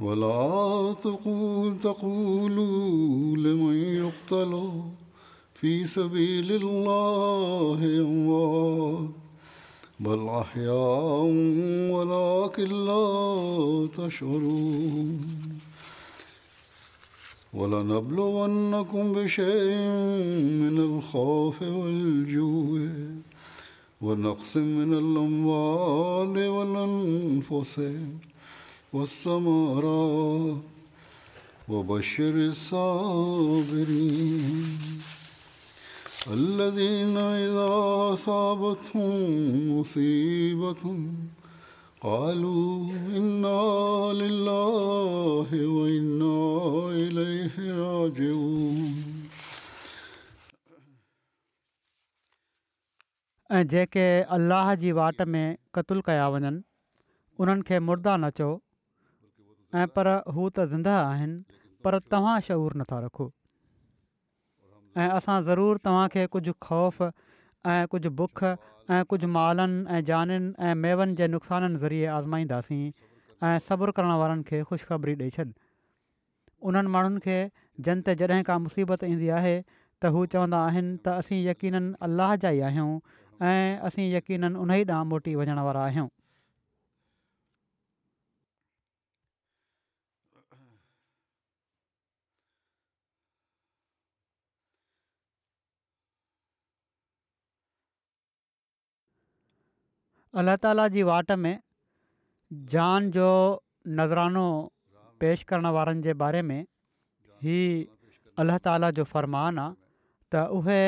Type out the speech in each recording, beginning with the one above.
ولا تقول تقولوا لمن يقتل في سبيل الله أموات بل أحياء ولكن لا تشعرون ولنبلونكم بشيء من الخوف والجوع ونقص من الأموال والأنفس ऐं जेके अल्लाह जी वाट में कतुल कया वञनि उन्हनि खे मुर्दा नचो ऐं पर हू त ज़िंदह आहिनि पर तव्हां शहूर नथा रखो ऐं असां ज़रूरु तव्हांखे कुझु ख़ौफ़ ऐं कुझु बुख ऐं कुझु मालनि ऐं जाननि ऐं मेवनि जे नुक़साननि ज़रिए आज़माईंदासीं ऐं सब्रु करण वारनि खे ख़ुशिखबरी ॾेई छॾ उन्हनि माण्हुनि खे जॾहिं का मुसीबत ईंदी आहे त हू चवंदा आहिनि त असीं अलाह जा ई आहियूं ऐं असीं यकीननि उन ई ॾांहुं मोटी वञण वारा अल्ला ताला जी वाट में जान जो नज़रानो पेश करण वारनि जे बारे में ही अला ताला जो फ़रमान आहे त उहे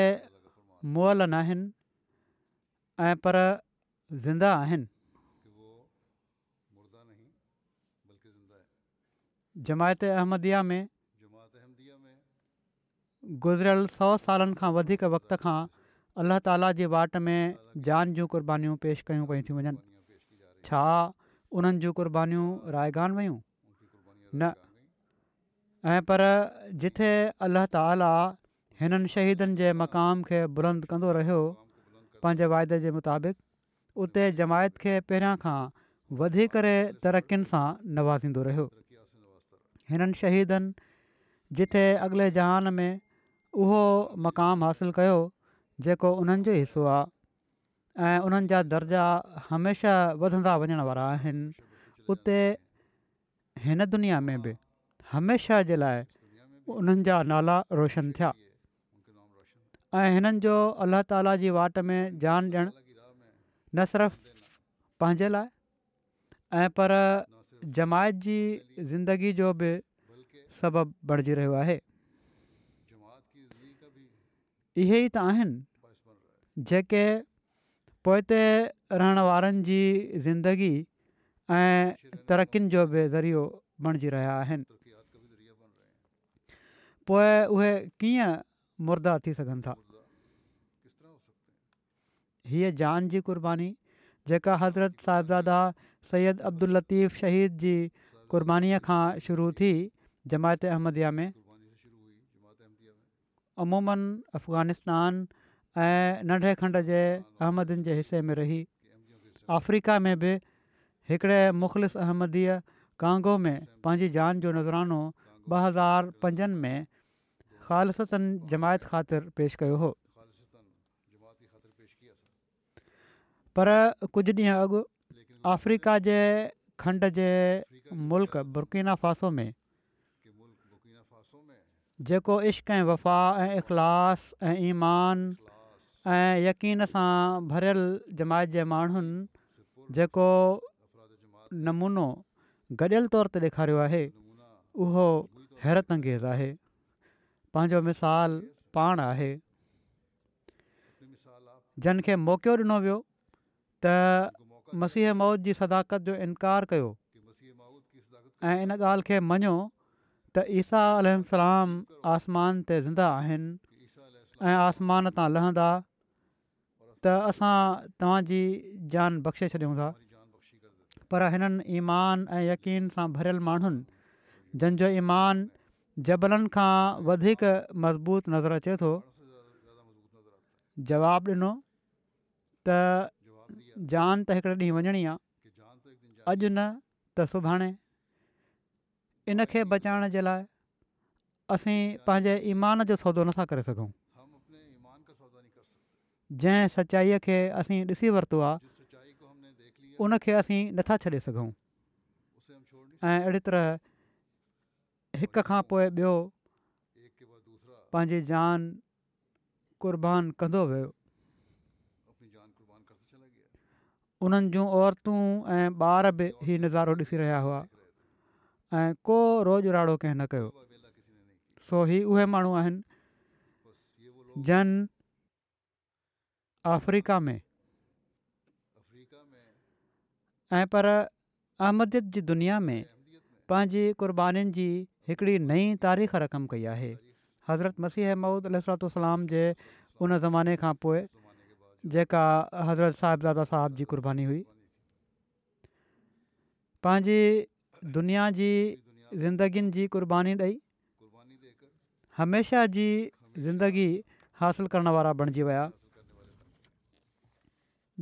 मुअल न आहिनि ऐं पर ज़िंदा आहिनि जमायत में गुज़िरियल सौ सालनि खां वधीक वक़्त खां अलाह ताला जी वाट में जान जूं क़ुर्बानीूं पेश कयूं पियूं थी वञनि छा उन्हनि जूं क़ुर्बानीूं रायगान वयूं न ऐं पर जिथे अलाह ताला हिननि शहीदनि जे मक़ाम खे बुलंद कंदो रहियो पंहिंजे वाइदे जे मुताबिक़ उते जमायत खे पहिरियां खां वधी करे तरक़ियुनि सां नवाज़ींदो रहियो हिननि शहीदनि जिथे अॻिले जहान में उहो मक़ाम हासिलु कयो जेको उन्हनि जो हिसो आहे ऐं उन्हनि जा दर्जा हमेशह वधंदा वञण वारा आहिनि उते हिन दुनिया में बि हमेशह जे लाइ उन्हनि जा नाला रोशन थिया ऐं हिननि जो अल्ल्हा ताला जी वाट में जान ॾियणु न सिर्फ़ु पंहिंजे लाइ ऐं पर जमायत जी ज़िंदगी जो बि सबबु बणिजी रहियो आहे इहे ई त जेके पोइ ते रहण वारनि जी ज़िंदगी ऐं तरक़ियुनि जो बि ज़रियो बणिजी रहिया आहिनि पोइ उहे कीअं मुर्दा थी सघनि था हीअ जान जी क़ुर्बानी जेका हज़रत साहिबज़ादा सैद अब्दुल लतीफ़ शहीद जी क़ुर्बानीअ खां शुरू थी जमायत अहमदिया में अमूमनि अफ़गानिस्तान ऐं नंढे खंड जे अहमदनि जे हिस्से में रही अफ्रीका में बि हिकिड़े मुख़लिस अहमदीअ कांगो में पंहिंजी जान जो नज़रानो ॿ हज़ार पंजनि में ख़ालिसनि जमायत ख़ातिर पेश कयो हो पर कुझु ॾींहं अॻु अफ्रीका जे खंड जे मुल्क बुर्किना फासो में जेको इश्क ऐं वफ़ा ऐं इख़लास ऐं ईमान ऐं यक़ीन सां भरियल जमायत जे माण्हुनि जेको नमूनो गॾियल तौर ते ॾेखारियो आहे उहो हैरत अंगेज़ आहे पंहिंजो मिसाल पाण आहे जनखे मौक़ो ॾिनो वियो त मसीह मौत जी सदाकत जो इनकार कयो इन ॻाल्हि खे मञो त ईसा आसमान ते ज़िंदा आहिनि ऐं आसमान तां लहंदा त असां तव्हांजी जान बख़्शे छॾियूं था पर हिननि ईमान ऐं यकीन सां भरियल माण्हुनि जंहिंजो ईमान जबलनि खां वधीक मज़बूत नज़र अचे थो जवाबु ॾिनो त जान त हिकिड़े ॾींहुं वञणी आहे अॼु न त सुभाणे इनखे बचाइण जे लाइ असीं पंहिंजे ईमान जो सौदो नथा करे सघूं जंहिं सचाईअ खे असीं ॾिसी वरितो आहे उनखे असीं नथा छॾे सघूं ऐं अहिड़ी तरह हिक खां पोइ ॿियो पंहिंजी जान क़ुर्बान उन्हनि जूं औरतूं ऐं ॿार बि इहो नज़ारो ॾिसी रहिया हुआ ऐं को रोज़ राड़ो कंहिं न कयो सो ही उहे माण्हू आहिनि जन अफ्रीका में ऐं पर अहमद जी दुनिया में पंहिंजी क़ुर्बानीुनि जी हिकिड़ी नई तारीख़ रक़म कई आहे हज़रत मसीह अमूद अलाम जे उन ज़माने खां पोइ जेका हज़रत साहिब दादा जी क़ुर्बानी हुई पंहिंजी दुनिया जी ज़िंदगियुनि जी क़ुर्बानी ॾेई हमेशह जी ज़िंदगी हासिलु करण वारा बणिजी विया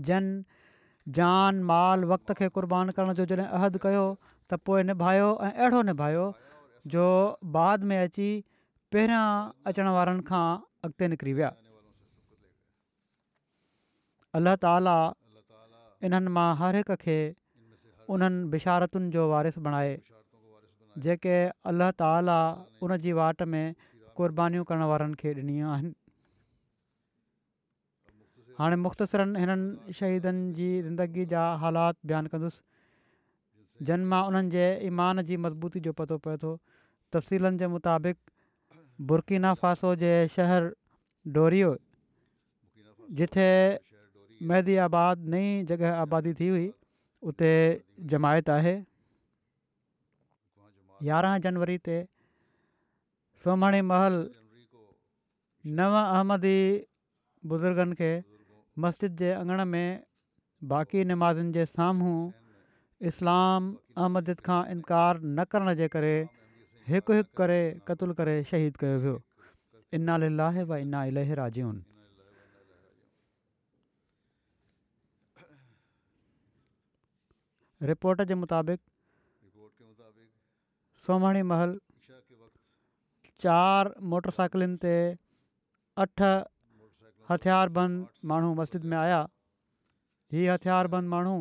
जन जान माल वक़्त खे क़ुर्बान करण जो जॾहिं अहदु कयो त पोइ निभायो ऐं अहिड़ो निभायो जो बाद में अची पहिरियां अचण वारनि खां अॻिते निकिरी विया अल्ल्ह ताला इन्हनि मां हर हिक खे उन्हनि बिशारतुनि जो वारिस बणाए जेके अल्ल्ह ताला उन जी वाट में क़ुर्बानियूं करण वारनि खे ॾिनियूं आहिनि हाणे मुख़्तसिरनि हिननि शहीदनि जी ज़िंदगी जा हालात बयानु कंदुसि जिन मां उन्हनि जे ईमान जी मज़बूती जो पतो पए थो तफ़सीलनि जे मुताबिक़ बुर्कीना फासो जे शहरु डोरियो जिथे मेंदी आबाद नई जॻह आबादी थी हुई उते जमायत आहे यारहं जनवरी ते सोमाणी महल नव अहमदी बुज़ुर्गनि खे मस्जिद जे अंगण में बाक़ी नमाज़नि जे साम्हूं इस्लाम अहमदिद खां इनकार न करण जे करे हिकु हिकु करे क़तलु करे शहीद कयो वियो इन अल इना अलाजी रिपोर्ट जे मुताबिक़ सोमणी महल चार मोटर ते अठ हथियारबंद माण्हू मस्जिद में आया हीअ हथियारबंद माण्हू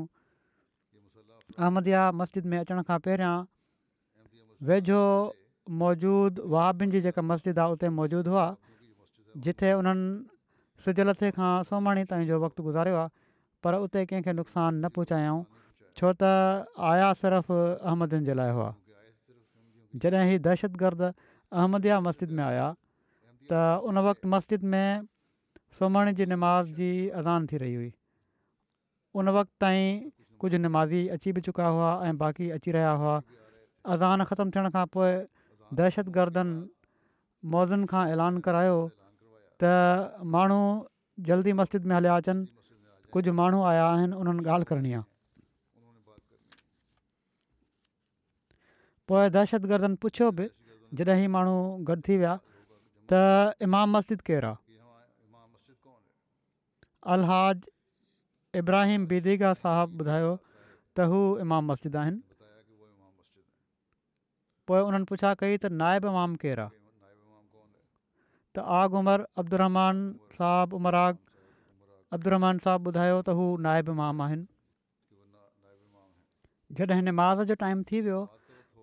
अहमद मस्जिद में अचण खां पहिरियां वेझो मौजूदु वहाबिन जी जेका मस्जिद आहे उते मौजूदु हुआ जिते उन्हनि सिज लथे खां सुमाणी ताईं जो वक़्तु गुज़ारियो आहे पर उते कंहिंखे नुक़सानु न पहुचायऊं छो त आया सिर्फ़ु अहमदियुनि जे लाइ हुआ जॾहिं हीउ दहशतगर्द अहमदया मस्जिद में आया त उन वक़्तु मस्जिद में सुम्हण जी नमाज़ जी अज़ान थी रही हुई उन वक़्त ताईं कुझु नमाज़ी अची बि चुका हुआ ऐं बाक़ी अची रहिया हुआ अज़ान ख़तमु थियण खां पोइ दहशतगर्दनि मौज़ुनि खां ऐलान करायो त माण्हू जल्दी मस्जिद में हलिया अचनि कुझु माण्हू आया आहिनि उन्हनि ॻाल्हि करणी आहे पोइ दहशतगर्दनि पुछियो बि जॾहिं माण्हू गॾु थी विया त इमाम मस्जिद केरु आहे अलहाज इब्राहिम बिगा साहिबु ॿुधायो त हू इमाम मस्जिद आहिनि पोइ उन्हनि पुछा कई त नाइबाम केरु आहे त आग उमर अब्दुल रहमान साहबु उमर आग अब्दुलरहमान साहबु ॿुधायो त हू नाइब इमाम आहिनि जॾहिं निमाज़ जो टाइम थी वियो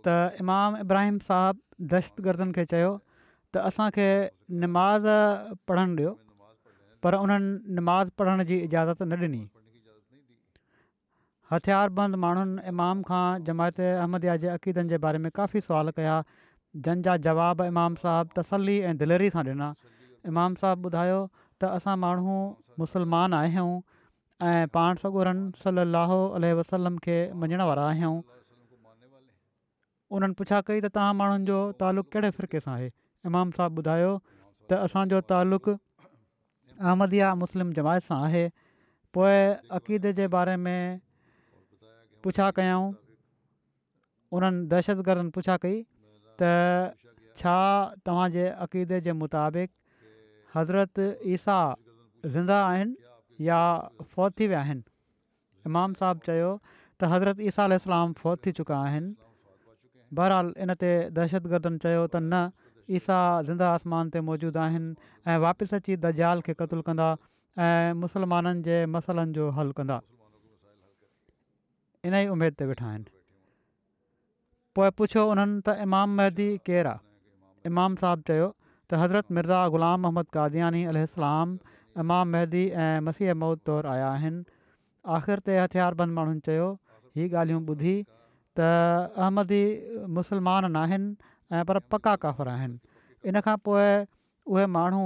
त इमाम इब्राहिम साहबु दहशतगर्दनि खे चयो त असांखे निमाज़ पढ़णु ॾियो पर उन्हनि नमाज़ पढ़ण जी इजाज़त न ॾिनी हथियारबंद बंदि माण्हुनि इमाम खां जमायत अहमद जे अक़ीदनि जे बारे में काफ़ी सुवाल कया जंहिंजा जवाब इमाम साहिबु तसली ऐं दिलेरी सां ॾिना इमाम साहिबु ॿुधायो त असां माण्हू मुसलमान आहियूं ऐं पाण सगुरनि सली वसलम खे मञण वारा आहियूं उन्हनि पुछा कई त तव्हां माण्हुनि जो तालुक़ु कहिड़े फ़िरके सां आहे इमाम साहिबु ॿुधायो त असांजो तालुक़ु अहमदिया मुस्लिम जमायत सां आहे पोइ अक़ीद जे बारे में पुछा कयऊं उन्हनि दहशतगर्दनि पुछा कई त छा तव्हांजे अक़ीदे जे मुताबिक़ हज़रत ईसा ज़िंदा आहिनि या फ़ौत थी विया आहिनि इमाम साहबु चयो त हज़रत ईसा अलस्लाम फ़ौत थी चुका आहिनि बहरहाल इनते दहशतगर्दनि चयो त न ईसा ज़िंदा आसमान ते मौजूदु आहिनि ऐं वापसि अची दजाल जाल खे क़तूलु कंदा ऐं मुसलमाननि जे मसलनि जो हलु कंदा इन ई उमेद ते वेठा आहिनि पोइ पुछियो उन्हनि त इमाम मेंदी केरु आहे इमाम साहबु चयो त हज़रत मिर्ज़ा ग़ुलाम मोहम्मद कादिनी अलीलाम इमाम मेंदी ऐं मसीह अमद तौरु आया आहिनि आख़िरि ते हथियार बंद माण्हुनि चयो हीअ ॻाल्हियूं ॿुधी त अहमदी मुसलमान न आहिनि ऐं पर पका काफ़र आहिनि इन खां पोइ उहे माण्हू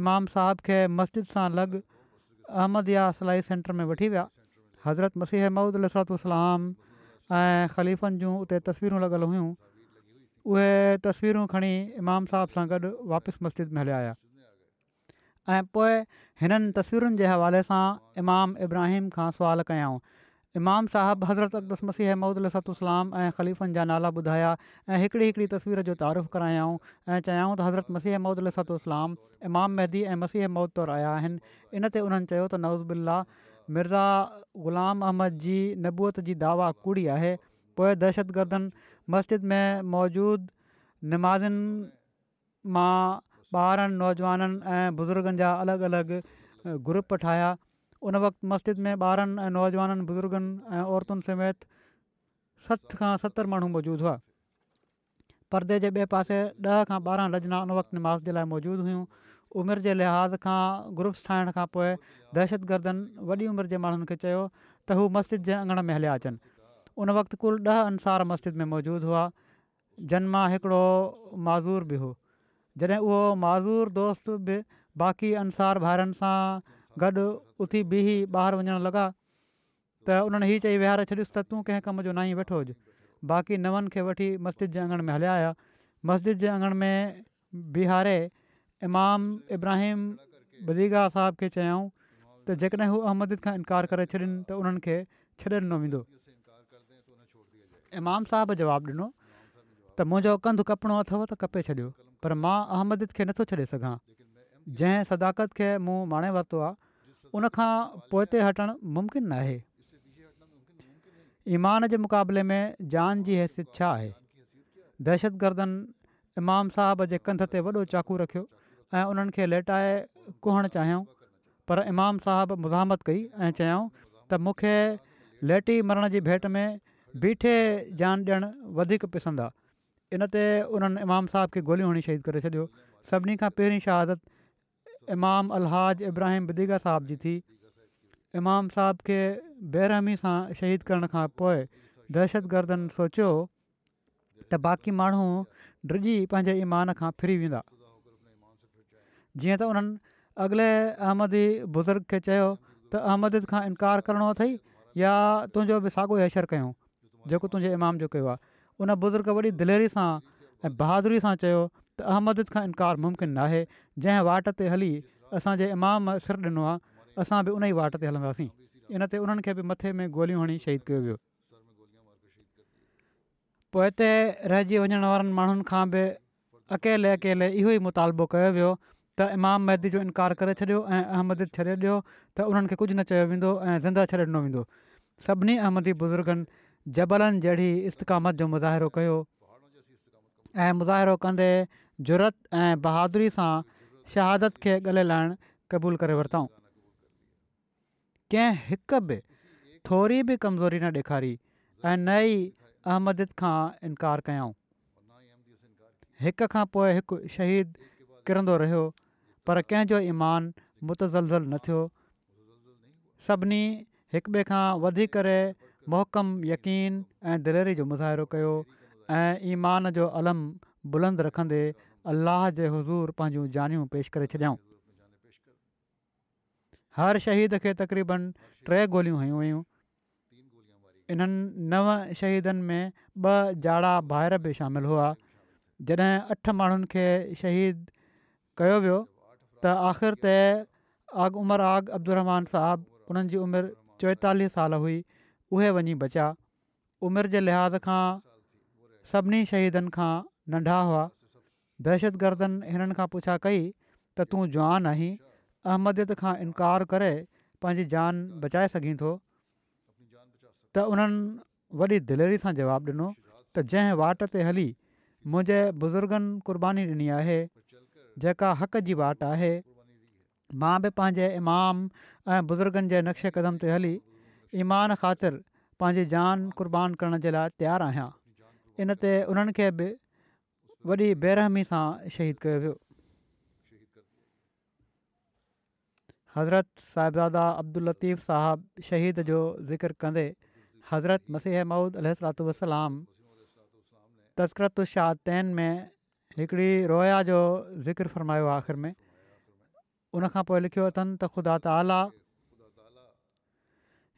इमाम साहब खे मस्जिद सां लॻ अहमद सिलाई सेंटर में वठी विया हज़रत मसीह ममूद लसातलाम ऐं ख़लीफ़नि जूं उते तस्वीरूं लॻल हुयूं उहे तस्वीरूं खणी इमाम साहब सां गॾु वापसि मस्जिद में हलिया ऐं पोइ हिननि तस्वीरुनि जे हवाले सां इमाम इब्राहिम खां सुवाल कयाऊं इमाम साहिबु हज़रत अक़दस मसीह मौदल अलसतलाम ऐं ख़लीफ़नि जा नाला ॿुधाया ऐं हिकिड़ी हिकिड़ी तस्वीर जो तारूफ़ु करायाऊं ऐं चयाऊं त हज़रत मसीह मौदात इमाम महदी ऐं मसीह मौद तौरु आया आहिनि इन ते उन्हनि चयो त नवाज़ुला मिर्ज़ा ग़ुलाम अहमद जी नबूअ जी दावा कूड़ी आहे पोइ दहशतगर्दनि मस्जिद में मौजूदु नमाज़नि मां ॿारनि नौजवाननि ऐं बुज़ुर्गनि जा अलॻि अलॻि ग्रुप ठाहिया उन वक़्तु मस्जिद में ॿारनि ऐं नौजवाननि बुज़ुर्गनि ऐं औरतुनि समेत सठि खां सतरि माण्हू मौजूदु हुआ परदे जे ॿिए पासे ॾह खां ॿारहं लजना उन वक़्तु निमास जे लाइ मौजूदु हुयूं उमिरि जे लिहाज़ खां ग्रुप्स ठाहिण खां पोइ दहशतगर्दनि वॾी उमिरि जे माण्हुनि खे चयो त हू मस्जिद जे अंगण में हलिया अचनि उन वक़्तु कुलु ॾह अंसार मस्जिद में मौजूदु हुआ जिन मां हिकिड़ो मज़ूर बि हुओ जॾहिं उहो मज़ूर दोस्त बि बाक़ी अंसार सां गॾु उथी बिही ॿाहिरि वञणु लॻा त उन्हनि हीअ चई विहारे छॾियुसि त तूं कंहिं कम जो ना ई वेठो हुज बाक़ी नवनि खे वठी मस्जिद जे आङण में हलिया हुया मस्जिद जे आङण में बिहारे इमाम इब्राहिम बदीगा साहब खे चयाऊं त जेकॾहिं हू अहमद खां इनकार करे छॾिन त उन्हनि खे छॾे ॾिनो वेंदो इमाम साहब जवाबु ॾिनो त मुंहिंजो कंधु कपिणो अथव त कपे छॾियो पर मां अहमद खे नथो छॾे सघां जंहिं सदाकत खे मूं माणे वरितो आहे उनखां पोइ ते हटणु मुमकिनु न ईमान जे मुक़ाबले में जान जी हैसियत छा आहे दहशतगर्दनि इमाम साहब जे कंध ते वॾो चाकू रखियो ऐं उन्हनि खे लेटाए कुहणु चाहियूं पर इमाम साहिबु मुज़ामत कई ऐं चयाऊं त मूंखे लेटी मरण जी भेंट में बीठे जान ॾियणु वधीक पसंदि आहे इनते उन्हनि इमाम साहब खे गोल्हियूं हणी शहीद करे छॾियो सभिनी खां पहिरीं शहादत इमाम अलहाज इब्राहिम बिगा साहब जी थी इमाम साहब खे बेरहमी सां शहीद करण खां पोइ दहशतगर्दनि सोचियो त बाक़ी माण्हू डिॼी पंहिंजे ईमान खां फिरी वेंदा जीअं त उन्हनि अॻिले अहमदी बुज़ुर्ग खे चयो त अहमद खां इनकार करिणो अथई या तुंहिंजो बि साॻियो ई अशर कयूं जेको तुंहिंजे इमाम जो कयो आहे उन बुज़ुर्ग वॾी दिलेरी सां ऐं बहादुरी सां चयो त अहमद खां इनकार मुमकिन न आहे जंहिं वाट ते हली असांजे इमाम सिर ॾिनो आहे असां बि उन ई वाट ते हलंदासीं इन ते उन्हनि खे बि मथे में गोलियूं हणी शहीद कयो वियो पोइ हिते रहिजी वञण वारनि माण्हुनि खां बि अकेले अकेले इहो ई मुतालबो कयो वियो त इमाम महदी जो इनकार करे छॾियो ऐं अहमद छॾे ॾियो त उन्हनि खे कुझु न चयो वेंदो ऐं ज़िंदा छॾे ॾिनो वेंदो सभिनी अहमदी बुज़ुर्गनि जबलनि जहिड़ी इस्तकामत जो मुज़ाहिरो कयो ऐं जुरत ऐं बहादुरी सां शहादत खे ॻल्ह قبول क़बूलु करे वरितऊं कंहिं हिक बि थोरी बि कमज़ोरी न ॾेखारी ऐं नई अहमदियत खां इनकार कयऊं हिक खां पोइ हिकु शहीद किरंदो रहियो पर कंहिंजो ईमान मुतज़लज़ल न थियो सभिनी हिक ॿिए खां वधी करे यक़ीन ऐं दिलेरी जो मुज़ाहिरो कयो ऐं ईमान जो अलम बुलंद रखंदे अलाह जे हज़ूर पंहिंजूं जानियूं पेश करे छॾियऊं हर शहीद खे तक़रीबन टे गोलियूं हुयूं हुयूं इन्हनि नव शहीदनि में ॿ जाड़ा भाइर बि शामिल हुआ जॾहिं अठ माण्हुनि खे शहीद कयो वियो त आख़िर ते आग उमर आग अब्दुहमान साहबु उन्हनि जी उमिरि चोएतालीह साल हुई उहे वञी बचिया उमिरि जे लिहाज़ खां सभिनी शहीदनि खां नंढा हुआ दहशतगर्दनि हिननि खां पुछा कई त तूं जवान आहीं अहमदियत खां इनकार करे पंहिंजी जान बचाए सघीं थो त उन्हनि वॾी दिलेरी सां जवाबु ॾिनो त जंहिं वाट ते हली मुंहिंजे बुज़ुर्गनि क़ुर्बानी ॾिनी आहे जेका हक़ जी वाट आहे मां बि पंहिंजे इमाम ऐं बुज़ुर्गनि जे नक्शे क़दम ते हली ईमान ख़ातिर पंहिंजी जान क़ुर्बान करण जे लाइ तयारु आहियां इन ते उन्हनि वॾी बेरहमी सां शहीद कयो वियो हज़रत साहिबादा अब्दुल صاحب साहिबु शहीद जो ज़िकिर कंदे हज़रत मसीह माउद अलाम तसकरतुशाह तैन में हिकिड़ी रोया जो ज़िक्र फ़रमायो आहे आख़िरि में उनखां पोइ लिखियो अथनि त ख़ुदा ताला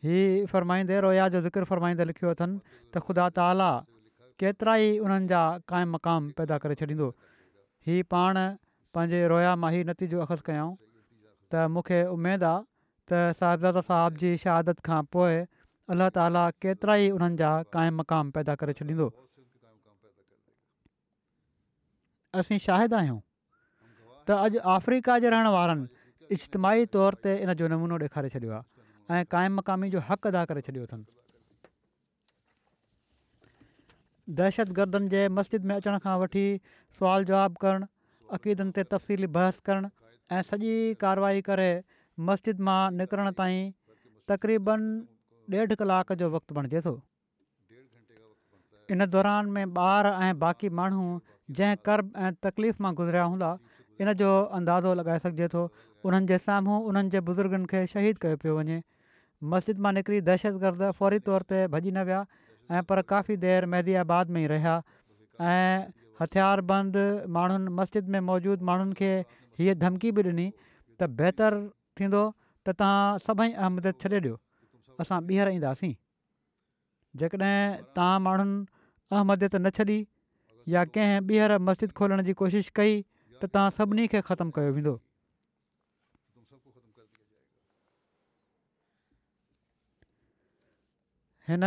हीअ फ़रमाईंदे रोया जो ज़िकिर फ़रमाईंदे लिखियो अथनि त ख़ुदा ताला केतिरा ई उन्हनि जा क़ाइमु मक़ाम पैदा करे छॾींदो हीउ पाण पंहिंजे रोया माही नतीजो अख़ज़ कयऊं त मूंखे उमेदु आहे त साहिबादा साहिब जी शहादत खां पोइ अल्ला ताला केतिरा ई उन्हनि जा क़ाइमु मक़ाम पैदा करे छॾींदो असीं शाहिद आहियूं त अॼु अफ्रीका जे रहण वारनि इजतमाही तौर ते इन जो नमूनो ॾेखारे छॾियो आहे ऐं क़ाइमु मक़ामी जो हक़ अदा करे छॾियो अथनि दहशतगर्दनि जे मस्जिद में अचण खां वठी सुवाल जवाब करणु अक़ीदनि ते तफ़सीली बहस करणु ऐं सॼी कारवाई करे मस्जिद मां निकिरण ताईं तक़रीबन ॾेढ कलाक जो वक़्तु बणिजे थो इन दौरान में ॿार ऐं बाक़ी माण्हू जंहिं कर्ब ऐं तकलीफ़ मां गुज़रिया हूंदा इन जो अंदाज़ो लॻाए सघिजे थो उन्हनि जे साम्हूं उन्हनि जे बुज़ुर्गनि खे शहीद कयो पियो वञे मस्जिद मां निकिरी दहशतगर्द फौरी तौर ते भॼी न विया ऐं पर काफ़ी देरि महदी में ई रहिया ऐं हथियार माण्हुनि मस्जिद में मौजूदु माण्हुनि खे हीअ धमकी बि ॾिनी त बहितरु थींदो त तव्हां सभई अहमदियत छॾे ॾियो असां ॿीहर ईंदासीं जेकॾहिं तव्हां माण्हुनि अहमदियत न छॾी या कंहिं ॿीहर मस्जिद खोलण जी कोशिशि कई त तव्हां सभिनी खे ख़तमु कयो वेंदो हिन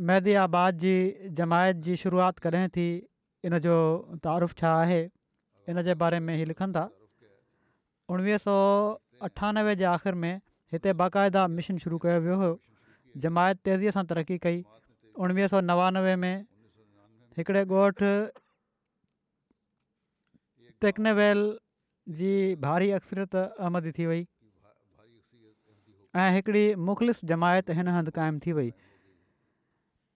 मैदी आबाद जी जमायत जी शुरूआति करें थी इन जो तारीफ़ु छा आहे इन जे बारे में हीअ लिखनि था उणिवीह सौ अठानवे जे आख़िर में हिते बाक़ाइदा मिशन शुरू कयो वियो हुओ जमायत तेज़ीअ सां तरक़ी कई उणिवीह सौ नवानवे में हिकिड़े ॻोठु टेक्नेवेल जी भारी अक्सरियत अहमदी थी वई ऐं हिकिड़ी मुख़्तलिफ़ जमायत हिन हंधि क़ाइमु थी वई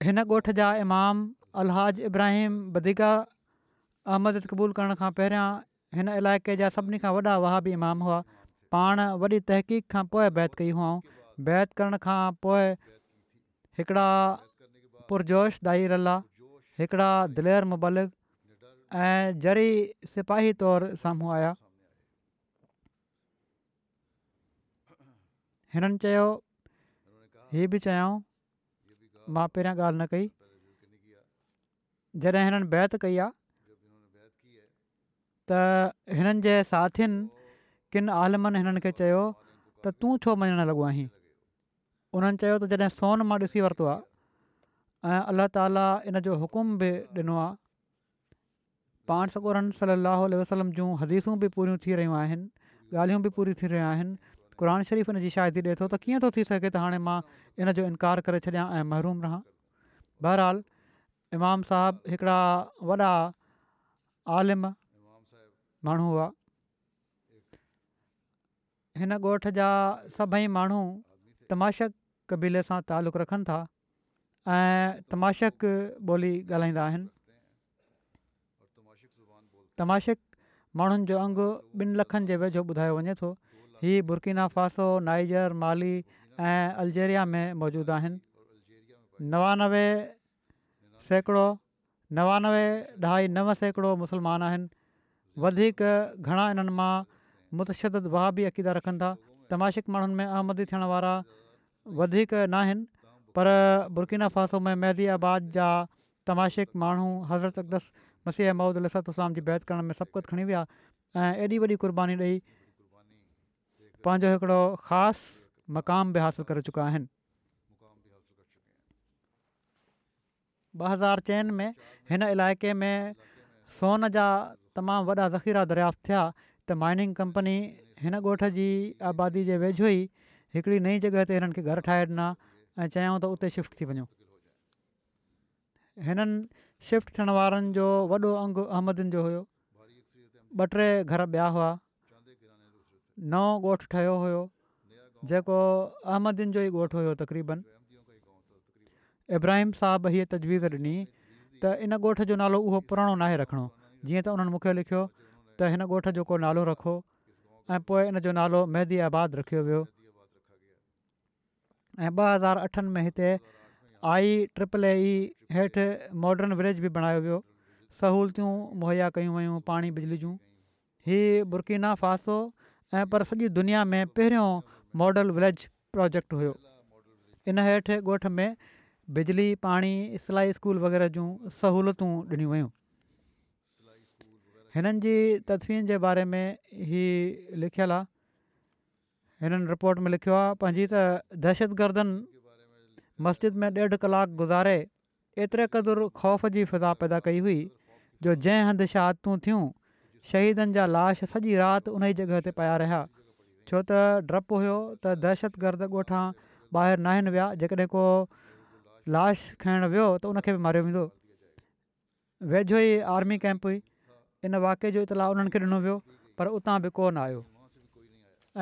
हिन ॻोठु जा इमाम अलहज इब्राहिम वधीक अहमद क़बूल करण खां पहिरियां हिन इलाइक़े जा सभिनी खां वॾा वहाॿी इमाम हुआ पाण वॾी तहक़ीक़ खां पोइ बैत कई हुअऊं बैत करण खां पोइ हिकिड़ा पुरजोश दाईला हिकिड़ा दिलेर मुबालिक ऐं जरी सिपाही तौरु साम्हूं आया हिननि चयो हीअ बि मां पहिरियां ॻाल्हि न कई जॾहिं हिननि बैत कई आहे त हिननि जे साथियुनि किनि आलमनि हिननि खे चयो त तूं छो मञणु लॻो आहीं हुननि चयो त जॾहिं सोन मां ॾिसी वरितो आहे ऐं अलाह ताला इन जो हुकुम बि ॾिनो आहे पाण सकोरनि सलाहु वसलम जूं हदीसूं बि पूरियूं थी रहियूं आहिनि ॻाल्हियूं बि पूरी थी रहियूं क़ुर शरीफ़ हिनजी शादि ॾिए थो त कीअं थो थी सघे त हाणे मां इन जो इनकार करे छॾिया ऐं महिरूम रहां बहरहाल इमाम साहब हिकिड़ा वॾा आलिम माण्हू हुआ हिन ॻोठ जा सभई माण्हू तमाशक कबीले सां तालुक़ु रखनि था ऐं तमाशक ॿोली ॻाल्हाईंदा आहिनि तमाशक माण्हुनि जो अंग ॿिनि लखनि जे वेझो ॿुधायो वञे थो हीअ बुर्कीना फ़ासो नाइजर माली ऐं अलजेरिया में मौजूदु आहिनि नवानवे सैकड़ो नवानवे ढाई नव सैकड़ो मुस्लमान आहिनि वधीक घणा इन्हनि मां मुतशद वाह बि अक़ीदा रखनि था तमाशिक माण्हुनि में आमदी थियण वारा वधीक न आहिनि पर बुरकीना फ़ासो में महदी आबाद जा तमाशिक माण्हू हज़रत अकदस मसीह महमूदुाम जी बैत करण में सबक़त खणी विया ऐं एॾी वॾी क़ुर्बानी ॾेई पंहिंजो हिकिड़ो ख़ासि मक़ाम बि हासिलु करे चुका आहिनि ॿ हज़ार चइनि में हिन इलाइक़े में सोन जा तमामु वॾा ज़ख़ीरा दरियाफ़्त थिया त माइनिंग कंपनी हिन ॻोठ जी आबादी जे वेझो ई हिकिड़ी नई जॻह ते हिननि खे घर ठाहे ॾिना ऐं चयूं त उते शिफ्ट थी वञो हिननि शिफ्ट थियण वारनि जो वॾो अंगु अहमदनि जो हुयो ॿ टे घर ॿिया हुआ नओं ॻोठु ठहियो हुयो जेको अहमदिन जो ई ॻोठु हुयो तक़रीबनि इब्राहिम साहबु हीअ तजवीज़ ॾिनी त इन ॻोठ जो नालो उहो पुराणो नाहे रखिणो जीअं त उन्हनि मूंखे लिखियो त हिन ॻोठ जो को नालो रखो ऐं पोइ इन जो नालो महदी आबाद रखियो वियो ऐं ॿ हज़ार अठनि में हिते आई ट्रिपल ए ई हेठि मॉर्डन विलेज बि बणायो वियो सहूलियतूं मुहैया कयूं वयूं पाणी बिजली जूं फ़ासो ऐं पर सॼी दुनिया में पहिरियों मॉडल विलेज प्रोजेक्ट हुयो इन हेठि ॻोठ में बिजली पाणी सिलाई स्कूल वग़ैरह जूं सहूलियतूं ॾिनियूं वयूं हिननि जी तस्फीन जे बारे में ही लिखियलु आहे हिननि रिपोर्ट में लिखियो आहे पंहिंजी त दहशतगर्दनि मस्जिद में ॾेढ कलाकु गुज़ारे एतिरे क़दुरु ख़ौफ़ जी फिज़ा पैदा कई हुई जो जंहिं हंधि शहादतूं थियूं शहीदनि जा लाश सॼी राति उन ई जॻह ते पिया रहिया छो त डपु हुयो त दहशतगर्द गोठां ॿाहिरि न आहिनि विया जेकॾहिं को लाश खणणु वियो त उनखे बि मारियो वेंदो वेझो ई आर्मी कैम्प हुई इन वाके जो इतलाउ उन्हनि खे ॾिनो वियो पर उतां बि कोन आयो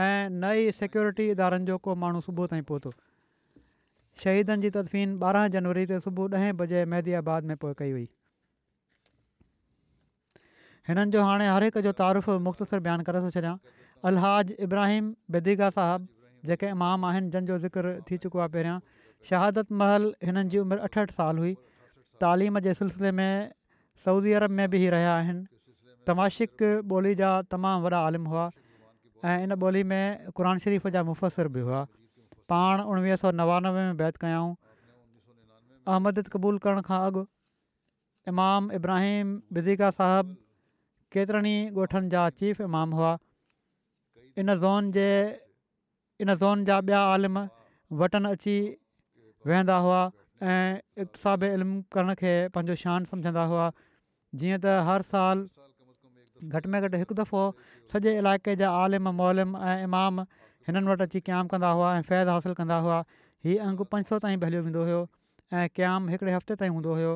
ऐं नई सिक्योरिटी इदारनि जो को माण्हू सुबुह ताईं पहुतो शहीदनि जी तदफ़ीन ॿारहं जनवरी ते सुबुह ॾहें बजे मैदी में में कई हुई हिननि जो हाणे हर हिकु जो तारीफ़ु मुख़्तसिर बयानु करे थो छॾियां अलहाज इब्राहिम صاحب साहिबु जेके इमाम आहिनि जंहिंजो ज़िक्र थी चुको आहे पहिरियां शहादत महल हिननि जी उमिरि अठहठि साल हुई तालीम जे सिलसिले में عرب अरब में बि ई रहिया आहिनि तमाशिक ॿोली जा तमामु वॾा आलिम हुआ ऐं इन ॿोली में क़रान शरीफ़ जा मुफ़सिर बि हुआ पाण उणिवीह सौ नवानवे में बैत कयाऊं अहमद क़बूल करण खां अॻु इमाम इब्राहिम केतिरनि ई ॻोठनि जा चीफ इमाम हुआ इन ज़ोन जे इन ज़ोन जा ॿिया आलिम वटनि अची वेहंदा हुआ ऐं इक़्तल करण खे पंहिंजो शान सम्झंदा हुआ जीअं त हर साल घटि में घटि हिकु दफ़ो सॼे इलाइक़े जा आलिम मोलिम ऐं इमाम हिननि वटि अची क़यामु कंदा हुआ ऐं फ़ैद हासिलु कंदा हुआ हीउ अंगु पंज सौ ताईं भलियो वेंदो हुयो ऐं क़याम हिकिड़े हफ़्ते ताईं हूंदो हुओ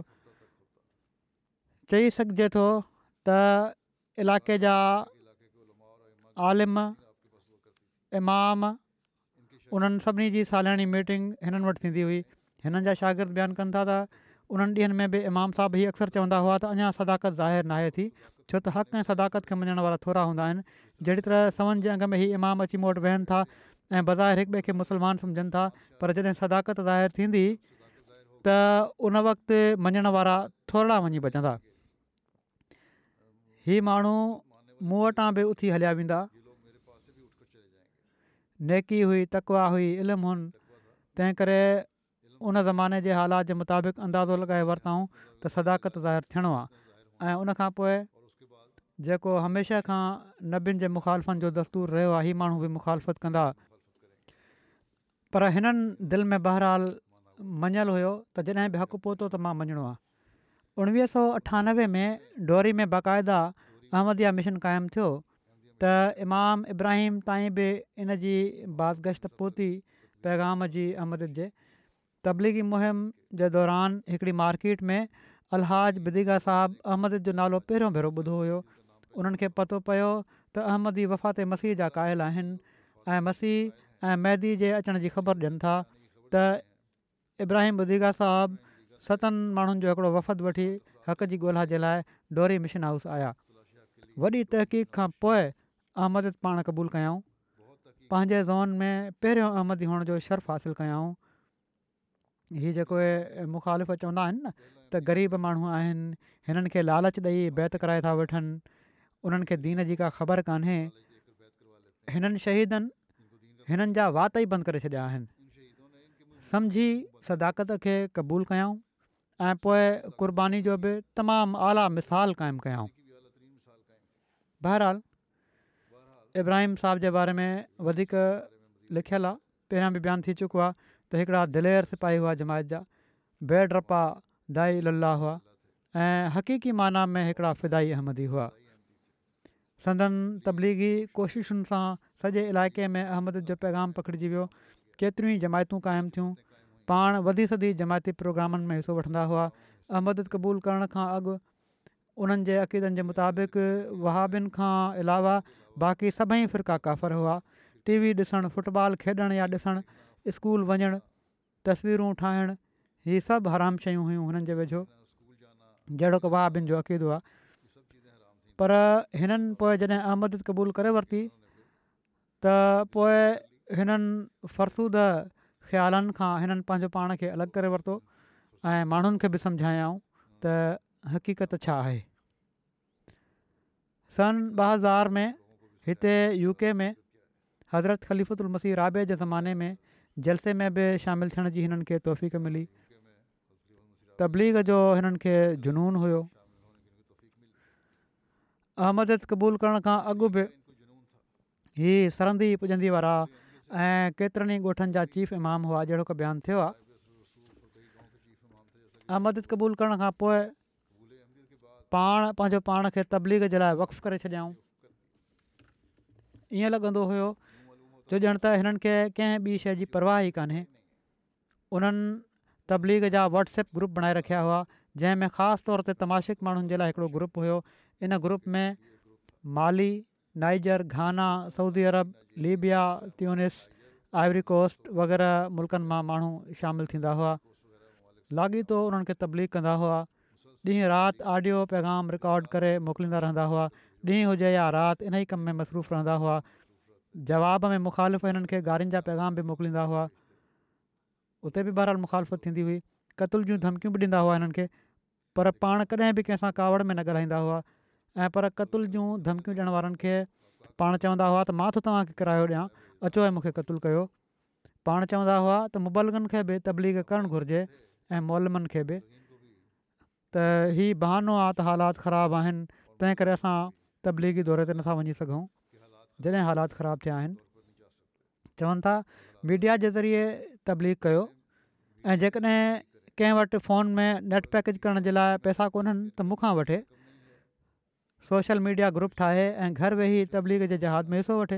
चई सघिजे थो त इलाइक़े जा आलिम इमाम उन्हनि सभिनी जी सालाणी मीटिंग हिननि वटि थींदी हुई हिननि जा शागिर्दु बयानु कनि था त उन्हनि ॾींहंनि में बि इमाम साहबु ई अक्सर चवंदा हुआ त अञा सदाकत ज़ाहिर नाहे थी छो त हक़ ऐं सदाकत खे मञण वारा थोरा हूंदा आहिनि जहिड़ी तरह सवन जे अंग में ई इमाम अची मूं वटि वेहनि था ऐं बज़ारि हिक ॿिए खे मुस्लमान सम्झनि था पर जॾहिं सदाकत ज़ाहिर थींदी त उन वक़्ति मञण वारा थोरा वञी बचंदा हीअ माण्हू मूं वटां बि उथी हलिया वेंदा नेकी हुई तकवा हुई इल्मु हुन तंहिं करे उन ज़माने जे हालात जे मुताबिक़ अंदाज़ो लॻाए वरिताऊं त सदाकत ज़ाहिर थियणो आहे ऐं उनखां पोइ जेको हमेशह खां नबियुनि जे मुखालफ़नि जो दस्तूर रहियो आहे हीअ माण्हू बि मुखालफ़त कंदा पर हिननि दिलि में बहरहाल मञियलु हुयो त जॾहिं बि हक़ु पहुतो त मां मञिणो आहे उणिवीह सौ अठानवे में डोरी में बाक़ाइदा अहमदी मिशन क़ाइमु थियो त इमाम इब्राहिम ताईं बि इन जी बाज़गश्त पहुती पैगाम जी अहमद जे तबलीगी मुहिम जे दौरान हिकिड़ी मार्केट में अलहाज बुदिगा साहिबु अहमद जो नालो पहिरियों भेरो ॿुधो हुयो उन्हनि खे पतो पियो त अहमदी वफ़ाते मसीह जा क़ायल आहिनि मसीह ऐं मैदी जे अचण जी ख़बर ॾियनि था त इब्राहिम साहबु सतनि माण्हुनि जो हिकिड़ो वफ़द वठी हक़ जी ॻोल्हा जे लाइ डोरी मिशन हाउस आया वॾी तहक़ीक़ खां पोइ अहमद पाण क़बूलु कयाऊं पंहिंजे ज़ोन में पहिरियों अहमदी हुअण जो शर्फ़ हासिलु कयाऊं ही जेको मुखालिफ़ चवंदा आहिनि न त ग़रीब माण्हू आहिनि हिननि खे लालच ॾेई बैत कराए था वठनि उन्हनि खे दीन जी का ख़बर कान्हे हिननि शहीदनि हिननि जा वात ई बंदि करे छॾिया आहिनि सदाकत खे क़बूलु कयूं ऐं पोइ क़ुरबानी जो बि तमामु आला मिसाल क़ाइमु कयऊं बहरहाल इब्राहिम साहब जे बारे में वधीक लिखियलु आहे पहिरियां बि बयानु थी चुको आहे त हिकिड़ा दिलेर सिपाही हुआ जमायत जा बेड दाई लल्ला हुआ ऐं हक़ीक़ी माना में हिकिड़ा फिदाई अहमदी हुआ संदन तबलीगी कोशिशुनि सां सॼे इलाइक़े में अहमद जो पैगाम पकिड़िजी वियो केतिरियूं ई जमायतूं क़ाइमु थियूं પણ વધી સધી જમાતી પ્રોગ્રામન મે હિસ્સો વઠંદા હોઆ અહમદત કબૂલ કરણ કા અગ ઉનનજે અકિદનજે મતાબક વહાબિન કા ઇલાવા બાકી સબઈ ફિરકા કાફર હોઆ ટીવી દસણ ફૂટબોલ ખેડણ يا દસણ સ્કૂલ વજન તસવીરો ઠાહેણ હે સબ હરામ છય હૈ ઉનનજે વેજો જેડો ક વહાબિન જો અકિદ હોઆ પર હનન પો જને અહમદત કબૂલ કરે વર્તી તા પો હનન ફરસુદ ख़्यालनि खां हिननि पंहिंजो पाण खे अलॻि करे वरितो ऐं माण्हुनि खे बि सम्झायऊं त हक़ीक़त छा आहे सन ॿ हज़ार में हिते यू के में हज़रत ख़लीफ़ुदुल मसी रा जे ज़माने में जलसे में बि शामिलु थियण जी हिननि खे तोहफ़ मिली तबलीग जो हिननि खे जुनूनु हुओ अहमद क़बूल करण खां अॻु बि ही सरंदी पुॼंदी वारा ऐं केतिरनि ई ॻोठनि जा चीफ इमाम हुआ जहिड़ो की बयानु थियो आहे ऐं क़बूल करण खां पोइ पाण पंहिंजो पाण खे तबलीग जे लाइ वक्फ़ु करे छॾियाऊं ईअं लॻंदो हुयो जो ॼण त हिननि खे कंहिं बि शइ जी परवाह ई उन्हनि तबलीग जा वॉट्सएप ग्रुप बणाए रखिया हुआ जंहिंमें ख़ासि तौर ते तमाशिक माण्हुनि जे लाइ ग्रुप हुयो इन ग्रुप में Mali Niger Ghana Saudi Arab Libya Tunis Ivory Coast coast وغیرہ ملکن ما शामिलु شامل تھا ہوا उन्हनि खे तबलीग कंदा हुआ ॾींहुं राति ऑडियो رات रिकॉड करे मोकिलींदा रहंदा हुआ ॾींहुं हुजे या राति رات ई कम में مصروف रहंदा हुआ جواب में مخالف हिननि खे गारियुनि जा पैगाम बि मोकिलींदा हुआ उते बि बराल मुखालिफ़त थींदी हुई कतल जूं धमकियूं बि ॾींदा हुआ हिननि खे पर पाण कॾहिं बि कंहिंसां कावड़ में न ऐं पर क़तुल जूं धमकियूं ॾियण वारनि खे पाण चवंदा हुआ त मां तव्हांखे किरायो ॾियां अचो ऐं मूंखे क़तुलु कयो पाण चवंदा हुआ त मुबलगनि खे बि तबलीग करणु घुरिजे ऐं मोलमनि खे बि त हीउ बहानो आहे त हालात ख़राबु आहिनि तंहिं करे असां तब्लीगी दौर ते नथा वञी सघूं जॾहिं हालात ख़राबु थिया आहिनि चवनि था मीडिया जे ज़रिए तबलीग कयो ऐं जेकॾहिं कंहिं वटि फ़ोन में नेट पैकेज करण जे लाइ पैसा कोन त मूंखां सोशल मीडिया ग्रुप ठाहे ऐं घर वेही तबलीग जे जहाज़ में हिसो वठे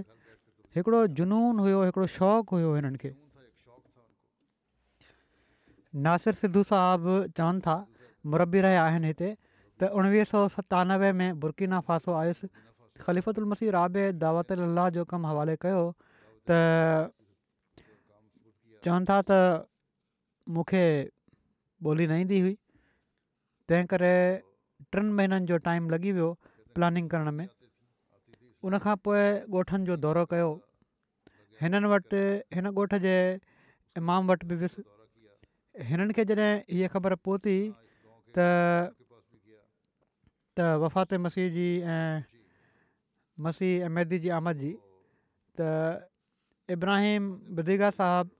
हिकिड़ो जुनूनु हुयो हिकिड़ो शौक़ु हुयो हिननि खे नासिर सिद्धू साहबु चवनि था मरबी रहिया आहिनि हिते त उणिवीह सौ सतानवे में बुरकिना फासो आयुसि ख़लीफ़तु उल मसीर आबे दावत अलाह जो कमु हवाले कयो त चवनि था त मूंखे ॿोली न ईंदी हुई तंहिं करे टिनि महीननि जो टाइम लॻी वियो प्लानिंग करण में उनखां पोइ ॻोठनि जो दौरो कयो हिननि वटि हिन ॻोठ जे इमाम वटि बि वियुसि हिननि खे जॾहिं इहा ख़बर पहुती त त वफ़ात मसीह जी ऐं मसीह ऐं मैदी जी आमद जी त इब्राहिम बदीगा साहबु